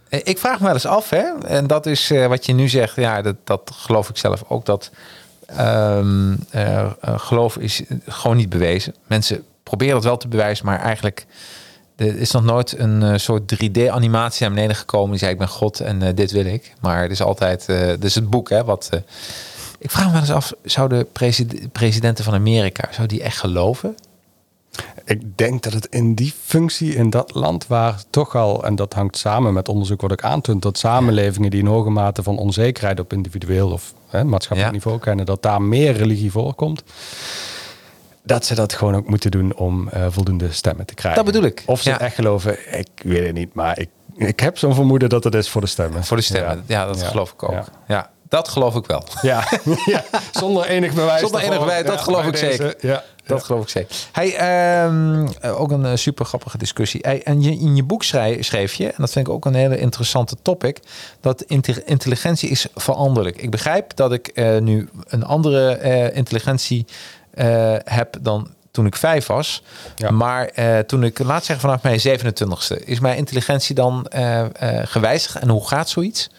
Eh, Ik vraag me wel eens af, hè? en dat is eh, wat je nu zegt, ja, dat, dat geloof ik zelf ook, dat ehm, eh, eh, geloof is gewoon niet bewezen. Mensen proberen het wel te bewijzen, maar eigenlijk er is nog nooit een eh, soort 3D-animatie naar beneden gekomen die zei, ik ben God en dit wil ik. Maar het is altijd, is het boek, hè, wat... ik vraag me wel eens af, zouden presid- presidenten van Amerika, zou die echt geloven? Ik denk dat het in die functie in dat land waar toch al, en dat hangt samen met onderzoek wat ik aantoont, dat samenlevingen die een hoge mate van onzekerheid op individueel of hè, maatschappelijk Ja. niveau kennen, dat daar meer religie voorkomt. Dat ze dat gewoon ook moeten doen om eh, voldoende stemmen te krijgen. Dat bedoel ik, Of ze ja. echt geloven, ik weet het niet, maar ik, ik heb zo'n vermoeden dat het is voor de stemmen. Voor de stemmen, ja, dat geloof ik ook. Ja. Dat geloof ik wel. Ja, ja. zonder enig bewijs. Zonder enig bewijs, dat Ja, geloof ik deze. zeker. Ja. Dat geloof ik zeker. Hey, ehm, eh, ook een eh, super grappige discussie. Hey, en je, in je boek schrij- schreef je, en dat vind ik ook een hele interessante topic, dat inte- intelligentie is veranderlijk. Ik begrijp dat ik eh, nu een andere intelligentie heb dan toen ik vijf was. Ja. Maar toen ik, laat zeggen vanaf mijn 27ste, is mijn intelligentie dan gewijzigd? En hoe gaat zoiets?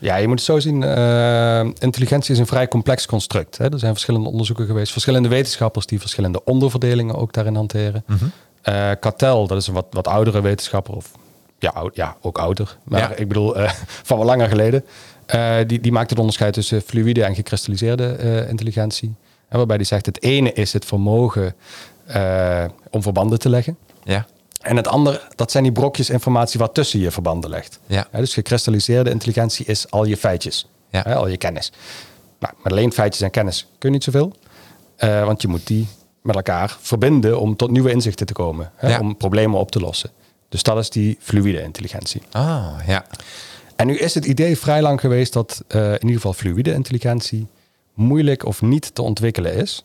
Ja, je moet het zo zien. eh, intelligentie is een vrij complex construct. Hè. Er zijn verschillende onderzoeken geweest, verschillende wetenschappers die verschillende onderverdelingen ook daarin hanteren. Eh Cattell, dat is een wat, wat oudere wetenschapper, of ja, oud, ja ook ouder, maar Ja. ik bedoel eh, van wat langer geleden. Die, die maakt het onderscheid tussen fluïde en gekristalliseerde intelligentie. En waarbij die zegt: het ene is het vermogen om verbanden te leggen. Ja, En het andere, dat zijn die brokjes informatie wat tussen je verbanden legt. Ja. Dus gekristalliseerde intelligentie is al je feitjes, Ja. hè, al je kennis. Nou, met alleen feitjes en kennis kun je niet zoveel. Eh, want je moet die met elkaar verbinden om tot nieuwe inzichten te komen. Hè, Ja. Om problemen op te lossen. Dus dat is die fluïde intelligentie. ah, ja. En nu is het idee vrij lang geweest dat eh, in ieder geval fluïde intelligentie moeilijk of niet te ontwikkelen is.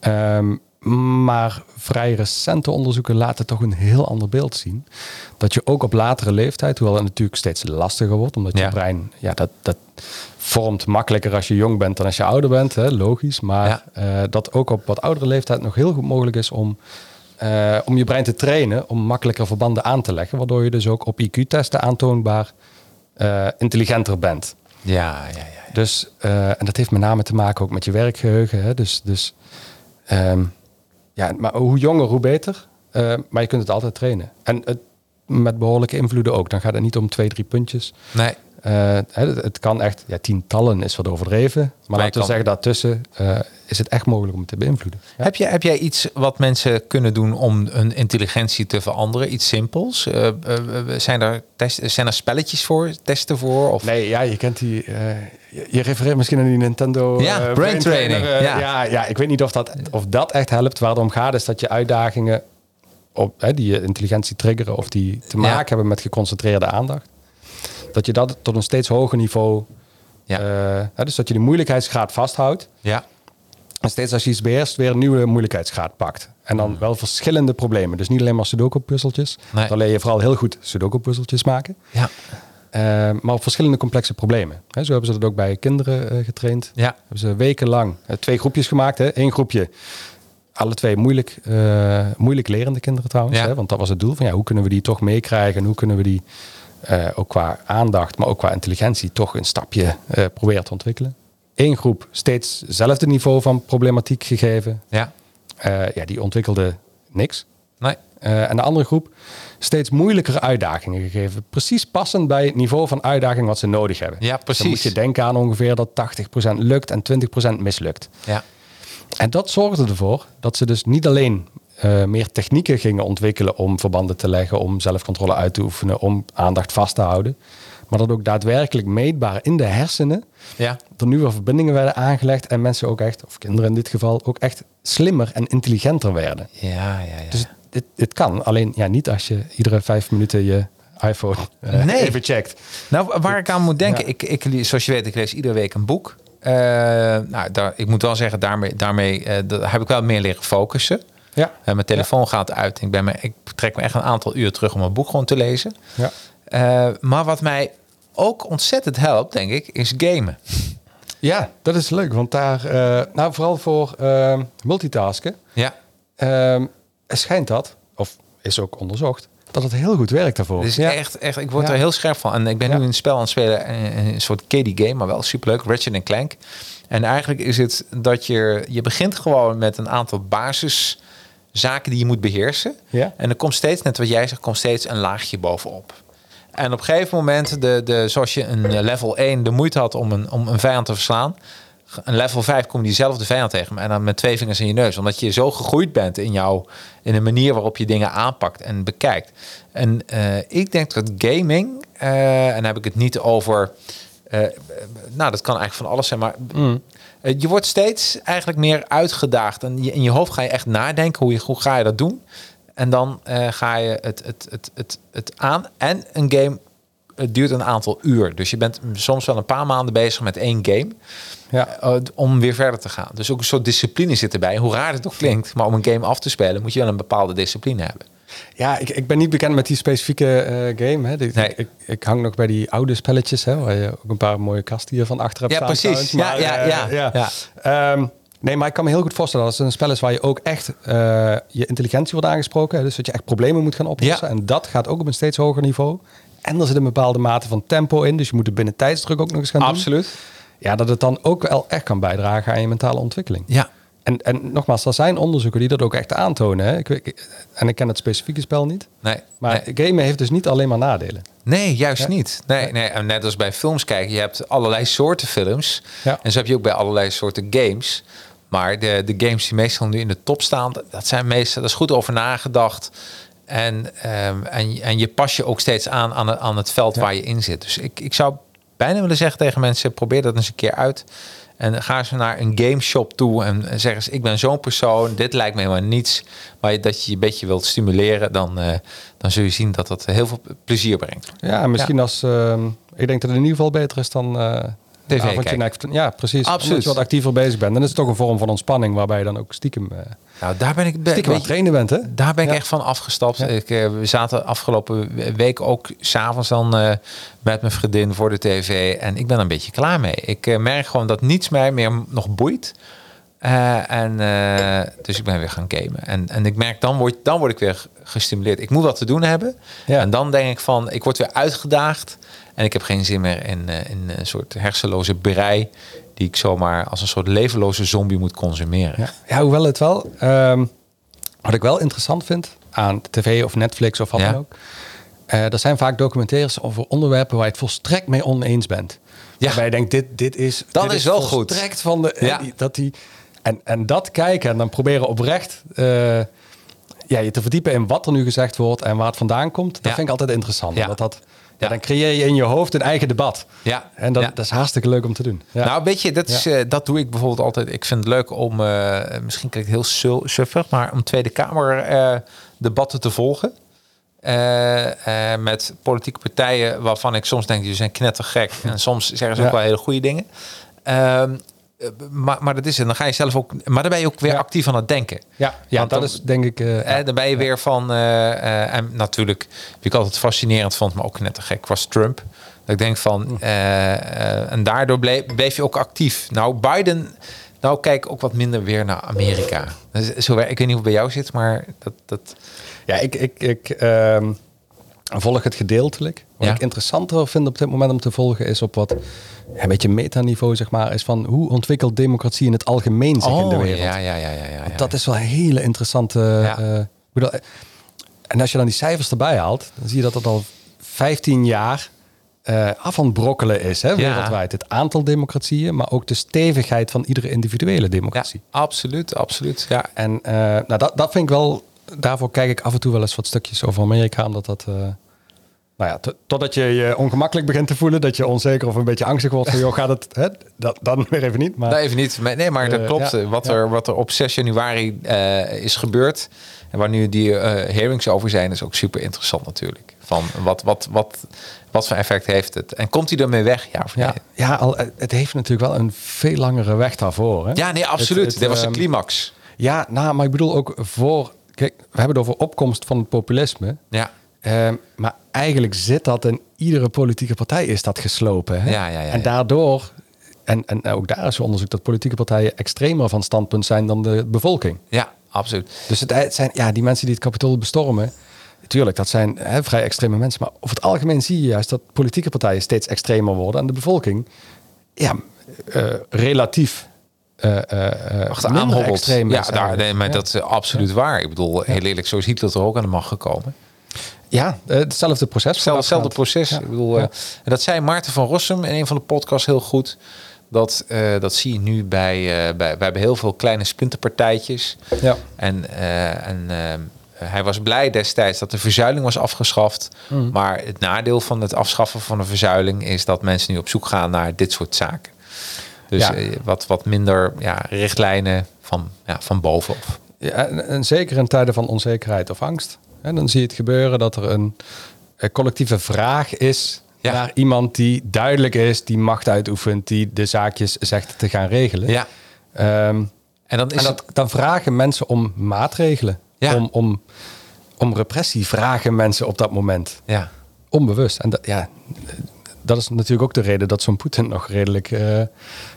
Ehm, maar vrij recente onderzoeken laten toch een heel ander beeld zien. Dat je ook op latere leeftijd, hoewel het natuurlijk steeds lastiger wordt, omdat je brein, ja, dat, dat vormt makkelijker als je jong bent dan als je ouder bent, hè, logisch. Maar Ja. eh, dat ook op wat oudere leeftijd nog heel goed mogelijk is om, eh, om je brein te trainen, om makkelijker verbanden aan te leggen. Waardoor je dus ook op IQ-testen aantoonbaar eh, intelligenter bent. Ja, ja, ja. Dus, en dat heeft met name te maken ook met je werkgeheugen. Hè? Dus, dus ehm, ja, maar hoe jonger, hoe beter. Eh, maar je kunt het altijd trainen. En het, met behoorlijke invloeden ook. Dan gaat het niet om twee, drie puntjes. Nee, Eh, het, het kan echt, ja, tientallen is wat overdreven. Maar laten we zeggen, daartussen eh, is het echt mogelijk om het te beïnvloeden. Ja. Heb, jij, heb jij iets wat mensen kunnen doen om een intelligentie te veranderen? Iets simpels? Eh, zijn, er test, zijn er spelletjes voor, testen voor? Of? Nee, ja, je kent die. je, je refereert misschien aan die Nintendo. Ja, brain training, ja. ja. Ja, ik weet niet of dat, of dat echt helpt. Waar het om gaat is dat je uitdagingen op, hè, die je intelligentie triggeren of die te maken hebben met geconcentreerde aandacht. Dat je dat tot een steeds hoger niveau. Ja. eh, dus dat je de moeilijkheidsgraad vasthoudt. Ja, En steeds als je iets beheerst, weer een nieuwe moeilijkheidsgraad pakt. En dan wel verschillende problemen. Dus niet alleen maar Sudoku-puzzeltjes. Hmm. Nee. Dan leer je vooral heel goed Sudoku-puzzeltjes maken. ja, Eh, maar op verschillende complexe problemen. Hè, zo hebben ze dat ook bij kinderen eh, getraind. ja. Hebben ze wekenlang twee groepjes gemaakt. Hè. Eén groepje, alle twee moeilijk, moeilijk lerende kinderen trouwens. Ja. Hè, want dat was het doel van ja, hoe kunnen we die toch meekrijgen? En hoe kunnen we die eh, ook qua aandacht, maar ook qua intelligentie toch een stapje eh, proberen te ontwikkelen. Eén groep steeds hetzelfde niveau van problematiek gegeven. ja. Eh, ja, die ontwikkelde niks. Nee. En de andere groep steeds moeilijkere uitdagingen gegeven. Precies passend bij het niveau van uitdaging wat ze nodig hebben. Ja, Dus precies. dan moet je denken aan ongeveer dat 80% lukt en 20% mislukt. Ja, En dat zorgde ervoor dat ze dus niet alleen eh, meer technieken gingen ontwikkelen om verbanden te leggen, om zelfcontrole uit te oefenen, om aandacht vast te houden. Maar dat ook daadwerkelijk meetbaar in de hersenen ja. er nieuwe verbindingen werden aangelegd en mensen ook echt, of kinderen in dit geval, ook echt slimmer en intelligenter werden. Ja, ja, ja. Dus dit, dit kan, alleen ja, niet als je iedere vijf minuten je iPhone eh, Nee. even checkt. Nou, waar ik aan moet denken, Ja. ik, ik, zoals je weet, ik lees iedere week een boek. Eh, nou, daar, ik moet wel zeggen, daarmee, daarmee daar heb ik wel meer leren focussen. Ja, Eh, mijn telefoon gaat uit. Ik, ben me, ik trek me echt een aantal uur terug om een boek gewoon te lezen. ja. Eh, maar wat mij ook ontzettend helpt, denk ik, is gamen. Ja, dat is leuk, want daar, eh, nou vooral voor ehm, multitasken, Ja. ehm, schijnt dat, of is ook onderzocht, dat het heel goed werkt daarvoor. Dus ja. echt, echt, ik word Ja. er heel scherp van. En ik ben Ja. nu een spel aan het spelen, een, soort kiddie game, maar wel superleuk, Ratchet Clank. En eigenlijk is het dat je, je begint gewoon met een aantal basiszaken die je moet beheersen. Ja. En er komt steeds, net wat jij zegt, komt steeds een laagje bovenop. En op een gegeven moment, de, de, zoals je een level 1 de moeite had om een, om een vijand te verslaan, een level 5 kom je diezelfde vijand tegen. En dan met twee vingers in je neus. Omdat je zo gegroeid bent in, jouw, in de manier waarop je dingen aanpakt en bekijkt. En eh, ik denk dat gaming, eh, en dan heb ik het niet over. eh, nou, dat kan eigenlijk van alles zijn, maar eh, je wordt steeds eigenlijk meer uitgedaagd. En je, in je hoofd ga je echt nadenken hoe, je, hoe ga je dat doen. En dan eh, ga je het, het, het, het, het aan. En een game het duurt een aantal uur. Dus je bent soms wel een paar maanden bezig met één game. Ja. eh, om weer verder te gaan. Dus ook een soort discipline zit erbij. Hoe raar het ook klinkt. Maar om een game af te spelen moet je wel een bepaalde discipline hebben. Ja, ik, ik ben niet bekend met die specifieke eh, game. Hè. Die- Nee. ik, ik hang nog bij die oude spelletjes, hè, waar je ook een paar mooie kasten hier van achter hebt Ja, staan. precies. trouwens. Ja, ja, eh, ja, ja. Ehm, nee, maar ik kan me heel goed voorstellen dat het een spel is waar je ook echt eh, je intelligentie wordt aangesproken. Hè, dus dat je echt problemen moet gaan oplossen. Ja. En dat gaat ook op een steeds hoger niveau. En er zit een bepaalde mate van tempo in. Dus je moet het binnen tijdsdruk ook nog eens gaan doen. Absoluut. Ja, dat het dan ook wel echt kan bijdragen aan je mentale ontwikkeling. Ja. En, en nogmaals, er zijn onderzoeken die dat ook echt aantonen. Hè? Ik, en ik ken het specifieke spel niet. Nee. Maar nee. gamen heeft dus niet alleen maar nadelen. Nee, juist Ja. niet. Nee, nee, en net als bij films kijken, je hebt allerlei soorten films. Ja. En zo heb je ook bij allerlei soorten games. Maar de, de games die meestal nu in de top staan, dat- zijn meestal, dat is goed over nagedacht. En, ehm, en, en je pas je ook steeds aan aan het, aan het veld Ja. waar je in zit. Dus ik, ik zou bijna willen zeggen tegen mensen, probeer dat eens een keer uit. En ga ze naar een game shop toe en zeg eens, ik ben zo'n persoon, dit lijkt me helemaal niets. Maar dat je je een beetje wilt stimuleren, dan, eh, dan zul je zien dat dat heel veel plezier brengt. Ja, en misschien als... ehm, ik denk dat het in ieder geval beter is dan... eh TV avondje Ja, precies. Absoluut. Omdat je wat actiever bezig bent. Dan is het toch een vorm van ontspanning... waarbij je dan ook stiekem, eh Nou, daar ben ik, stiekem aan trainen bent, hè? daar ben ik Ja. echt van afgestapt. Ja. Ik, eh, we zaten afgelopen week ook s'avonds dan eh, met mijn vriendin voor de tv. En ik ben er een beetje klaar mee. Ik merk gewoon dat niets mij meer nog boeit. En, dus ik ben weer gaan gamen. En, en ik merk, dan word, dan word ik weer gestimuleerd. Ik moet wat te doen hebben. Ja. En dan denk ik van, ik word weer uitgedaagd. En ik heb geen zin meer in, eh, in een soort hersenloze brei... die ik zomaar als een soort levenloze zombie moet consumeren. Ja, ja hoewel het wel... ehm, wat ik wel interessant vind aan tv of Netflix of wat Ja. dan ook... eh, er zijn vaak documentaires over onderwerpen waar je het volstrekt mee oneens bent. Ja. Waarbij je denkt, dit, dit is, Dat dit is wel goed. volstrekt van de... Ja. die- dat die, en, en dat kijken en dan proberen oprecht eh, ja, je te verdiepen in wat er nu gezegd wordt en waar het vandaan komt. Dat Ja. vind ik altijd interessant. Ja. omdat dat, ja. Dan creëer je in je hoofd een eigen debat. Ja. En dat, Ja. dat is hartstikke leuk om te doen. Ja. Nou, weet je, dat, is, eh, dat doe ik bijvoorbeeld altijd. Ik vind het leuk om, eh, misschien klinkt het heel sul- suffig, maar om Tweede Kamer eh, debatten te volgen. Met politieke partijen waarvan ik soms denk, die zijn knettergek. En soms zeggen ze ook wel hele goede dingen. Eh, maar, maar dat is het. Dan ga je zelf ook, maar dan ben je ook weer Ja. actief aan het denken. ja, ja Want dat dan- is denk ik... eh, Eh, dan ben je weer van, eh, eh, en natuurlijk, wie ik altijd fascinerend vond, maar ook net te gek, was Trump. Dat ik denk van, eh, en daardoor bleef, bleef je ook actief. Nou, Biden, nou kijk ook wat minder weer naar Amerika. Dus, zo, ik weet niet hoe het bij jou zit, maar dat, dat Ja, ik, ik, ik ehm, volg het gedeeltelijk. Wat Ja. ik interessanter vind op dit moment om te volgen is op wat een beetje metaniveau, zeg maar, is van hoe ontwikkelt democratie in het algemeen zich in de wereld. Oh, ja, ja, ja, ja, ja, ja. Dat is wel een hele interessante. Eh, bedoel, eh, en als je dan die cijfers erbij haalt, dan zie je dat het al 15 jaar eh af aan het brokkelen is, hè, wereldwijd. Het aantal democratieën, maar ook de stevigheid van iedere individuele ja, democratie. absoluut, absoluut. Ja, En nou, dat, dat vind ik wel. Daarvoor kijk ik af en toe wel eens wat stukjes over Amerika, omdat dat. eh, nou ja, to- totdat je je ongemakkelijk begint te voelen, dat je onzeker of een beetje angstig wordt van, joh, gaat het, hè? Dat, dan weer even niet. Maar Nee, even niet. Maar- Nee, maar dat Eh, klopt. ja, wat, ja. Er, wat er op 6 januari eh, is gebeurd. En waar nu die hearings over zijn, is ook super interessant natuurlijk. Van wat, wat, wat, wat voor effect heeft het? En komt hij ermee weg? Ja of nee? ja, ja al, het heeft natuurlijk wel een veel langere weg daarvoor. Hè? Ja, nee, absoluut. Het- het, Dit was de ehm, climax. Ja, nou, maar ik bedoel ook voor. Kijk, we hebben het over opkomst van het populisme. Ja. Ehm, maar eigenlijk zit dat in iedere politieke partij is dat geslopen. Hè? Ja, ja, ja, en daardoor, en, en ook daar is onderzoek dat politieke partijen extremer van standpunt zijn dan de bevolking. Ja, absoluut. Dus het het zijn ja, die mensen die het kapitool bestormen. Tuurlijk, dat zijn hè, vrij extreme mensen. Maar over het algemeen zie je juist dat politieke partijen steeds extremer worden. En de bevolking, ja, eh, relatief minder hobbelt. extreem Ja, daar, nee, maar Ja. dat is absoluut waar. Ik bedoel, heel eerlijk, zo is Hitler er ook aan de macht gekomen. Ja, hetzelfde proces. Hetzelfde, hetzelfde proces. Ik bedoel, en dat zei Maarten van Rossum in een van de podcasts heel goed. Dat, dat zie je nu bij, eh, bij... We hebben heel veel kleine splinterpartijtjes. Ja. En, en hij was blij destijds dat de verzuiling was afgeschaft. Mm. Maar het nadeel van het afschaffen van de verzuiling... is dat mensen nu op zoek gaan naar dit soort zaken. Dus Ja. eh, wat, wat minder ja, richtlijnen van, ja, van bovenaf. Ja, en, en zeker in tijden van onzekerheid of angst. En dan zie je het gebeuren dat er een, een collectieve vraag is Ja. naar iemand die duidelijk is, die macht uitoefent, die de zaakjes zegt te gaan regelen. Ja. Ehm, En dan is en dat, dan vragen mensen om maatregelen, Ja. om, om, om repressie vragen mensen op dat moment. Ja. Onbewust. En dat, ja, dat is natuurlijk ook de reden dat zo'n Poetin nog redelijk, eh,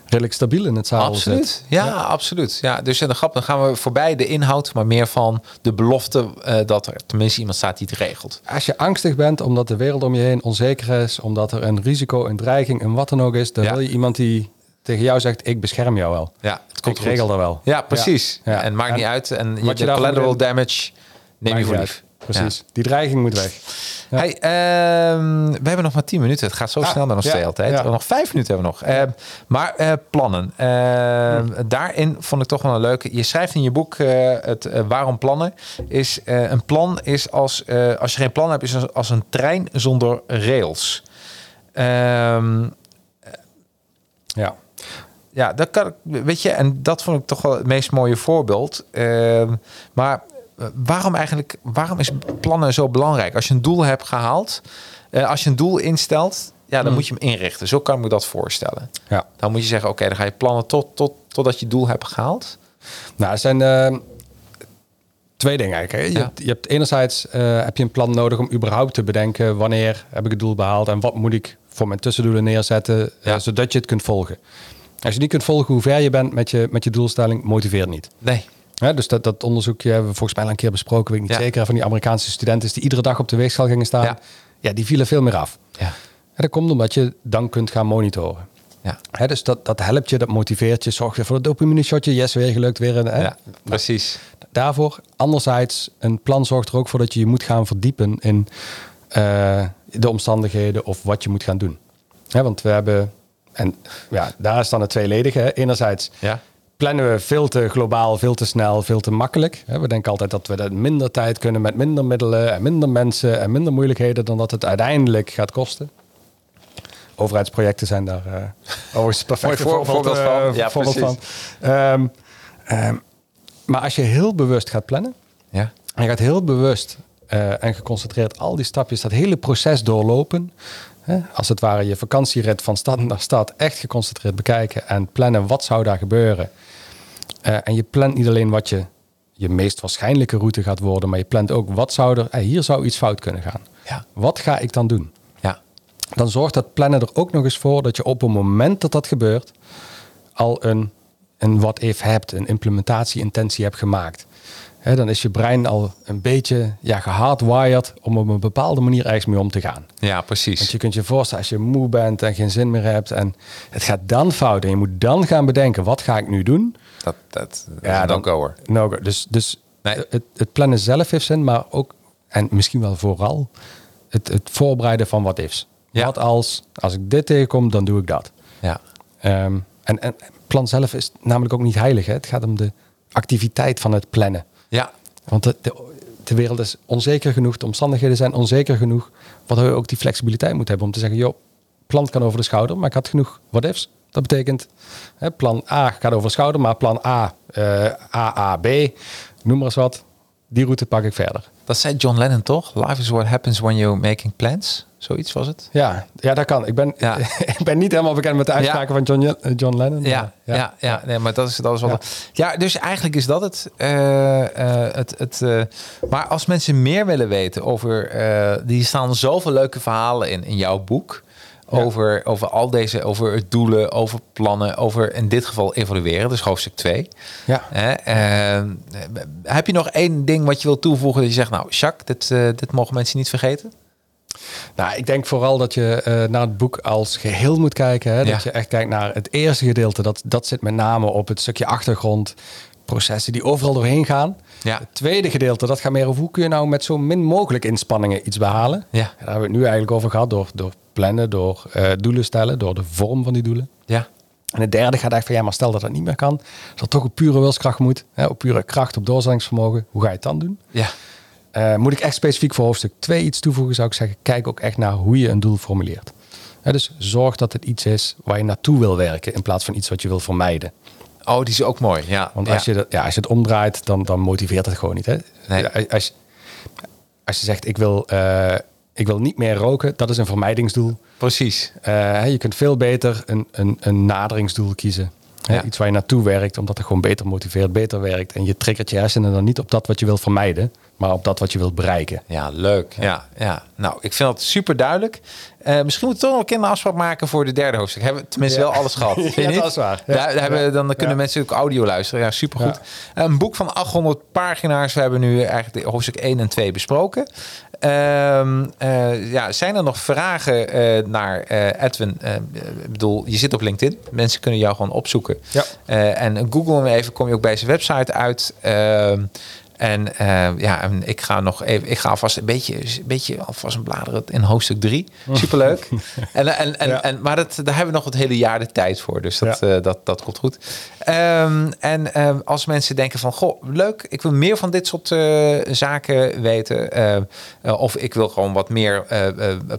redelijk stabiel in het zadel Absoluut. zit. Ja, absoluut. Ja, dus in de grap, dan gaan we voorbij de inhoud, maar meer van de belofte eh, dat er tenminste iemand staat die het regelt. Als je angstig bent omdat de wereld om je heen onzeker is, omdat er een risico, een dreiging, een wat dan ook is, dan Ja. wil je iemand die tegen jou zegt: Ik bescherm jou wel. Ja, het Ik regel dat wel. Ja, precies. Ja. Ja. En maakt En niet uit. En je de collateral damage neem je voor lief. Precies. Die dreiging moet weg. Ja. Hey, ehm, we hebben nog maar 10 minuten. Het gaat zo Ah, snel met ons ja, de hele tijd. ja. Nog vijf minuten hebben we nog. Ehm, maar eh, plannen. Ehm, Daarin vond ik toch wel een leuke. Je schrijft in je boek eh, het eh, waarom plannen. Is een plan is als als je geen plan hebt, is als- als een trein zonder rails. Ja. ja, dat kan ik, weet je, en dat vond ik toch wel het meest mooie voorbeeld. Maar waarom eigenlijk, waarom is plannen zo belangrijk? Als je een doel hebt gehaald, eh, als je een doel instelt, ja, dan moet je hem inrichten. Zo kan ik me dat voorstellen. ja. Dan moet je zeggen, oké, dan ga je plannen tot, tot, totdat je doel hebt gehaald. Nou, er zijn eh, twee dingen eigenlijk. Hè. Je, Ja. je hebt enerzijds eh, heb je een plan nodig om überhaupt te bedenken wanneer heb ik het doel behaald en wat moet ik voor mijn tussendoelen neerzetten, eh, Ja. zodat je het kunt volgen. Als je niet kunt volgen hoe ver je bent met je, met je doelstelling, motiveert niet. Nee. Dus dat, dat onderzoekje hebben we volgens mij al een keer besproken, weet ik niet Ja. zeker, van die Amerikaanse studenten die iedere dag op de weegschaal gingen staan. Ja. Ja, die vielen veel meer af. Ja. En dat komt omdat je dan kunt gaan monitoren. Ja. Hè, dus dat, dat helpt je, dat motiveert je, zorgt weer voor het dopamine shotje. Yes, weer gelukt, weer een... Hè? ja, precies. Daarvoor. Anderzijds, een plan zorgt er ook voor dat je je moet gaan verdiepen in eh, de omstandigheden of wat je moet gaan doen. Hè, want we hebben, en ja, daar is dan het tweeledige. Hè. Enerzijds Ja. Plannen we veel te globaal, veel te snel, veel te makkelijk. We denken altijd dat we dat in minder tijd kunnen met minder middelen en minder mensen en minder moeilijkheden dan dat het uiteindelijk gaat kosten. Overheidsprojecten zijn daar eh overigens perfect Mooi voor- voorbeeld van. Ja, voorbeeld precies. van. Ehm, ehm, maar als je heel bewust gaat plannen, Ja. en je gaat heel bewust eh, en geconcentreerd al die stapjes, dat hele proces doorlopen. Hè? Als het ware je vakantierit van stad naar stad echt geconcentreerd bekijken en plannen wat zou daar gebeuren. Eh, en je plant niet alleen wat je, je meest waarschijnlijke route gaat worden, maar je plant ook wat zou er, eh, hier zou iets fout kunnen gaan. Ja. Wat ga ik dan doen? Ja. dan zorgt dat plannen er ook nog eens voor dat je op het moment dat dat gebeurt al een, een what-if hebt, een implementatie-intentie hebt gemaakt. Hè, dan is je brein al een beetje ja, gehardwired om op een bepaalde manier ergens mee om te gaan. Ja, precies. Want je kunt je voorstellen, als je moe bent en geen zin meer hebt en het gaat dan fout en je moet dan gaan bedenken, wat ga ik nu doen? Dat, dat, dat Ja, is dan- no-goer. No go. Dus, dus Nee. het, het plannen zelf heeft zin, maar ook, en misschien wel vooral, het, het voorbereiden van wat ifs. Ja. Wat als, als ik dit tegenkom, dan doe ik dat. Ja. Ehm, en, en plan zelf is namelijk ook niet heilig. Hè? Het gaat om de activiteit van het plannen. Ja. Want de, de, wereld is onzeker genoeg, de omstandigheden zijn onzeker genoeg, waardoor je ook die flexibiliteit moet hebben om te zeggen, joh, plan kan over de schouder, maar ik had genoeg what ifs. Dat betekent, hè, plan A gaat over de schouder, maar plan A, eh A, A, B, noem maar eens wat. die route pak ik verder. Dat zei John Lennon toch? Life is what happens when you're making plans. Zoiets was het? Ja, ja dat kan. Ik ben, Ja. ik ben niet helemaal bekend met de uitspraken van John, eh, John Lennon. Ja, maar ja, ja, nee, maar dat is, dat is wel. Ja. Ja. dus eigenlijk is dat het. eh, eh, het, het maar als mensen meer willen weten over. die staan zoveel leuke verhalen in, in jouw boek. Over, over al deze, over doelen, over plannen, over in dit geval evalueren, dus hoofdstuk 2. Ja. Hè, eh, heb je nog één ding wat je wil toevoegen dat je zegt, nou, Jacques, dit, eh, dit mogen mensen niet vergeten? Nou, ik denk vooral dat je eh, naar het boek als geheel moet kijken. Hè? Ja. Dat je echt kijkt naar het eerste gedeelte. Dat, dat zit met name op het stukje achtergrond. Processen die overal doorheen gaan. Ja. Het tweede gedeelte, dat gaat meer over hoe kun je nou met zo min mogelijk inspanningen iets behalen. Ja. Daar hebben we het nu eigenlijk over gehad. Door, door plannen, door eh, doelen stellen, door de vorm van die doelen. Ja. En het derde gaat echt van ja, maar stel dat dat niet meer kan. Dat er toch op pure wilskracht moet. Hè, op pure kracht, op doorzettingsvermogen. Hoe ga je het dan doen? Ja. Eh, moet ik echt specifiek voor hoofdstuk 2 iets toevoegen, zou ik zeggen, kijk ook echt naar hoe je een doel formuleert. Dus zorg dat het iets is waar je naartoe wil werken, in plaats van iets wat je wil vermijden. Oh, die is ook mooi. Ja. Want ja. als, je dat, ja, als je het omdraait, dan, dan motiveert het gewoon niet. Hè? Nee. Als, als je zegt, ik wil, eh, ik wil niet meer roken, dat is een vermijdingsdoel. Precies. Eh, je kunt veel beter een, een, een naderingsdoel kiezen. Hè, Ja. Iets waar je naartoe werkt, omdat het gewoon beter motiveert, beter werkt. En je triggert je hersenen dan niet op dat wat je wil vermijden, maar op dat wat je wil bereiken. Ja, leuk. Ja, ja. Nou, ik vind dat super duidelijk. Eh, misschien moeten we toch nog een keer een afspraak maken voor de derde hoofdstuk. Hebben we tenminste Ja. wel alles gehad. Vind je Ja, dat is waar. Ja. Daar, daar hebben, dan kunnen Ja. mensen ook audio luisteren. Ja, supergoed. Een boek van 800 pagina's. We hebben nu eigenlijk de hoofdstuk 1 en 2 besproken. Ehm, eh, ja, zijn er nog vragen eh, naar eh, Edwin? Eh, ik bedoel, je zit op LinkedIn. Mensen kunnen jou gewoon opzoeken. Ja. Eh, en Google hem even, kom je ook bij zijn website uit. En eh, ja, en ik ga nog even, ik ga alvast een beetje, een beetje alvast bladeren in hoofdstuk 3. Superleuk. en, en, en, Ja. en, maar dat, daar hebben we nog het hele jaar de tijd voor. Dus dat, Ja. eh, dat, dat komt goed. Ehm, en ehm, als mensen denken van, goh, leuk, ik wil meer van dit soort eh, zaken weten. of ik wil gewoon wat meer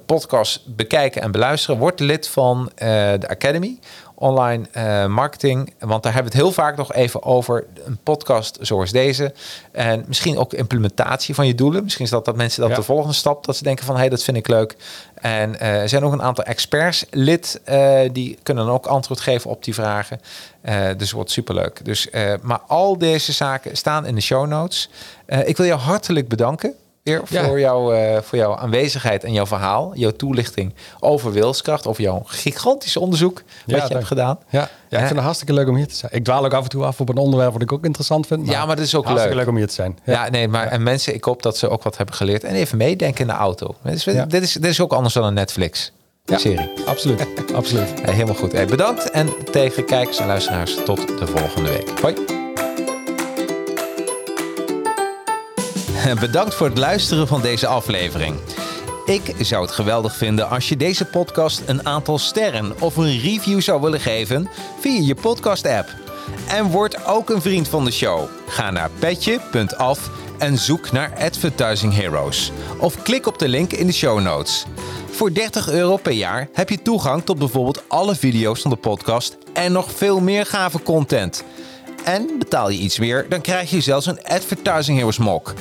podcasts bekijken en beluisteren. Word lid van de Academy online eh, marketing. Want daar hebben we het heel vaak nog even over een podcast zoals deze. En misschien ook implementatie van je doelen. Misschien is dat dat mensen dat Ja. de volgende stap. Dat ze denken van, hé, hey, dat vind ik leuk. En eh, er zijn ook een aantal experts lid. eh, die kunnen dan ook antwoord geven op die vragen. Dus wordt superleuk. Dus, maar al deze zaken staan in de show notes. Ik wil jou hartelijk bedanken. Weer Ja. voor, jou, eh, voor jouw aanwezigheid en jouw verhaal, jouw toelichting over wilskracht, over jouw gigantische onderzoek wat je hebt gedaan. Ja, ja ik vind het hartstikke leuk om hier te zijn. Ik dwaal ook af en toe af op een onderwerp wat ik ook interessant vind. Ja, maar dat is ook hartstikke leuk. leuk om hier te zijn. Ja, nee, maar en mensen, ik hoop dat ze ook wat hebben geleerd en even meedenken in de auto. Dit is, dit is, dit is ook anders dan een Netflix serie. Absoluut, absoluut. Hey, helemaal goed. Hey, bedankt en tegen kijkers en luisteraars tot de volgende week. Hoi. Bedankt voor het luisteren van deze aflevering. Ik zou het geweldig vinden als je deze podcast een aantal sterren of een review zou willen geven via je podcast-app. En word ook een vriend van de show. Ga naar petje.af en zoek naar Advertising Heroes. Of klik op de link in de show notes. Voor 30 euro per jaar heb je toegang tot bijvoorbeeld alle video's van de podcast en nog veel meer gave content. En betaal je iets meer, dan krijg je zelfs een Advertising Heroes mok.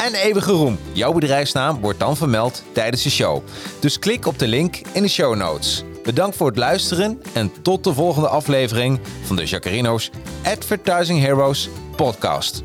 En eeuwige roem. Jouw bedrijfsnaam wordt dan vermeld tijdens de show. Dus klik op de link in de show notes. Bedankt voor het luisteren en tot de volgende aflevering van de Jacarino's Advertising Heroes podcast.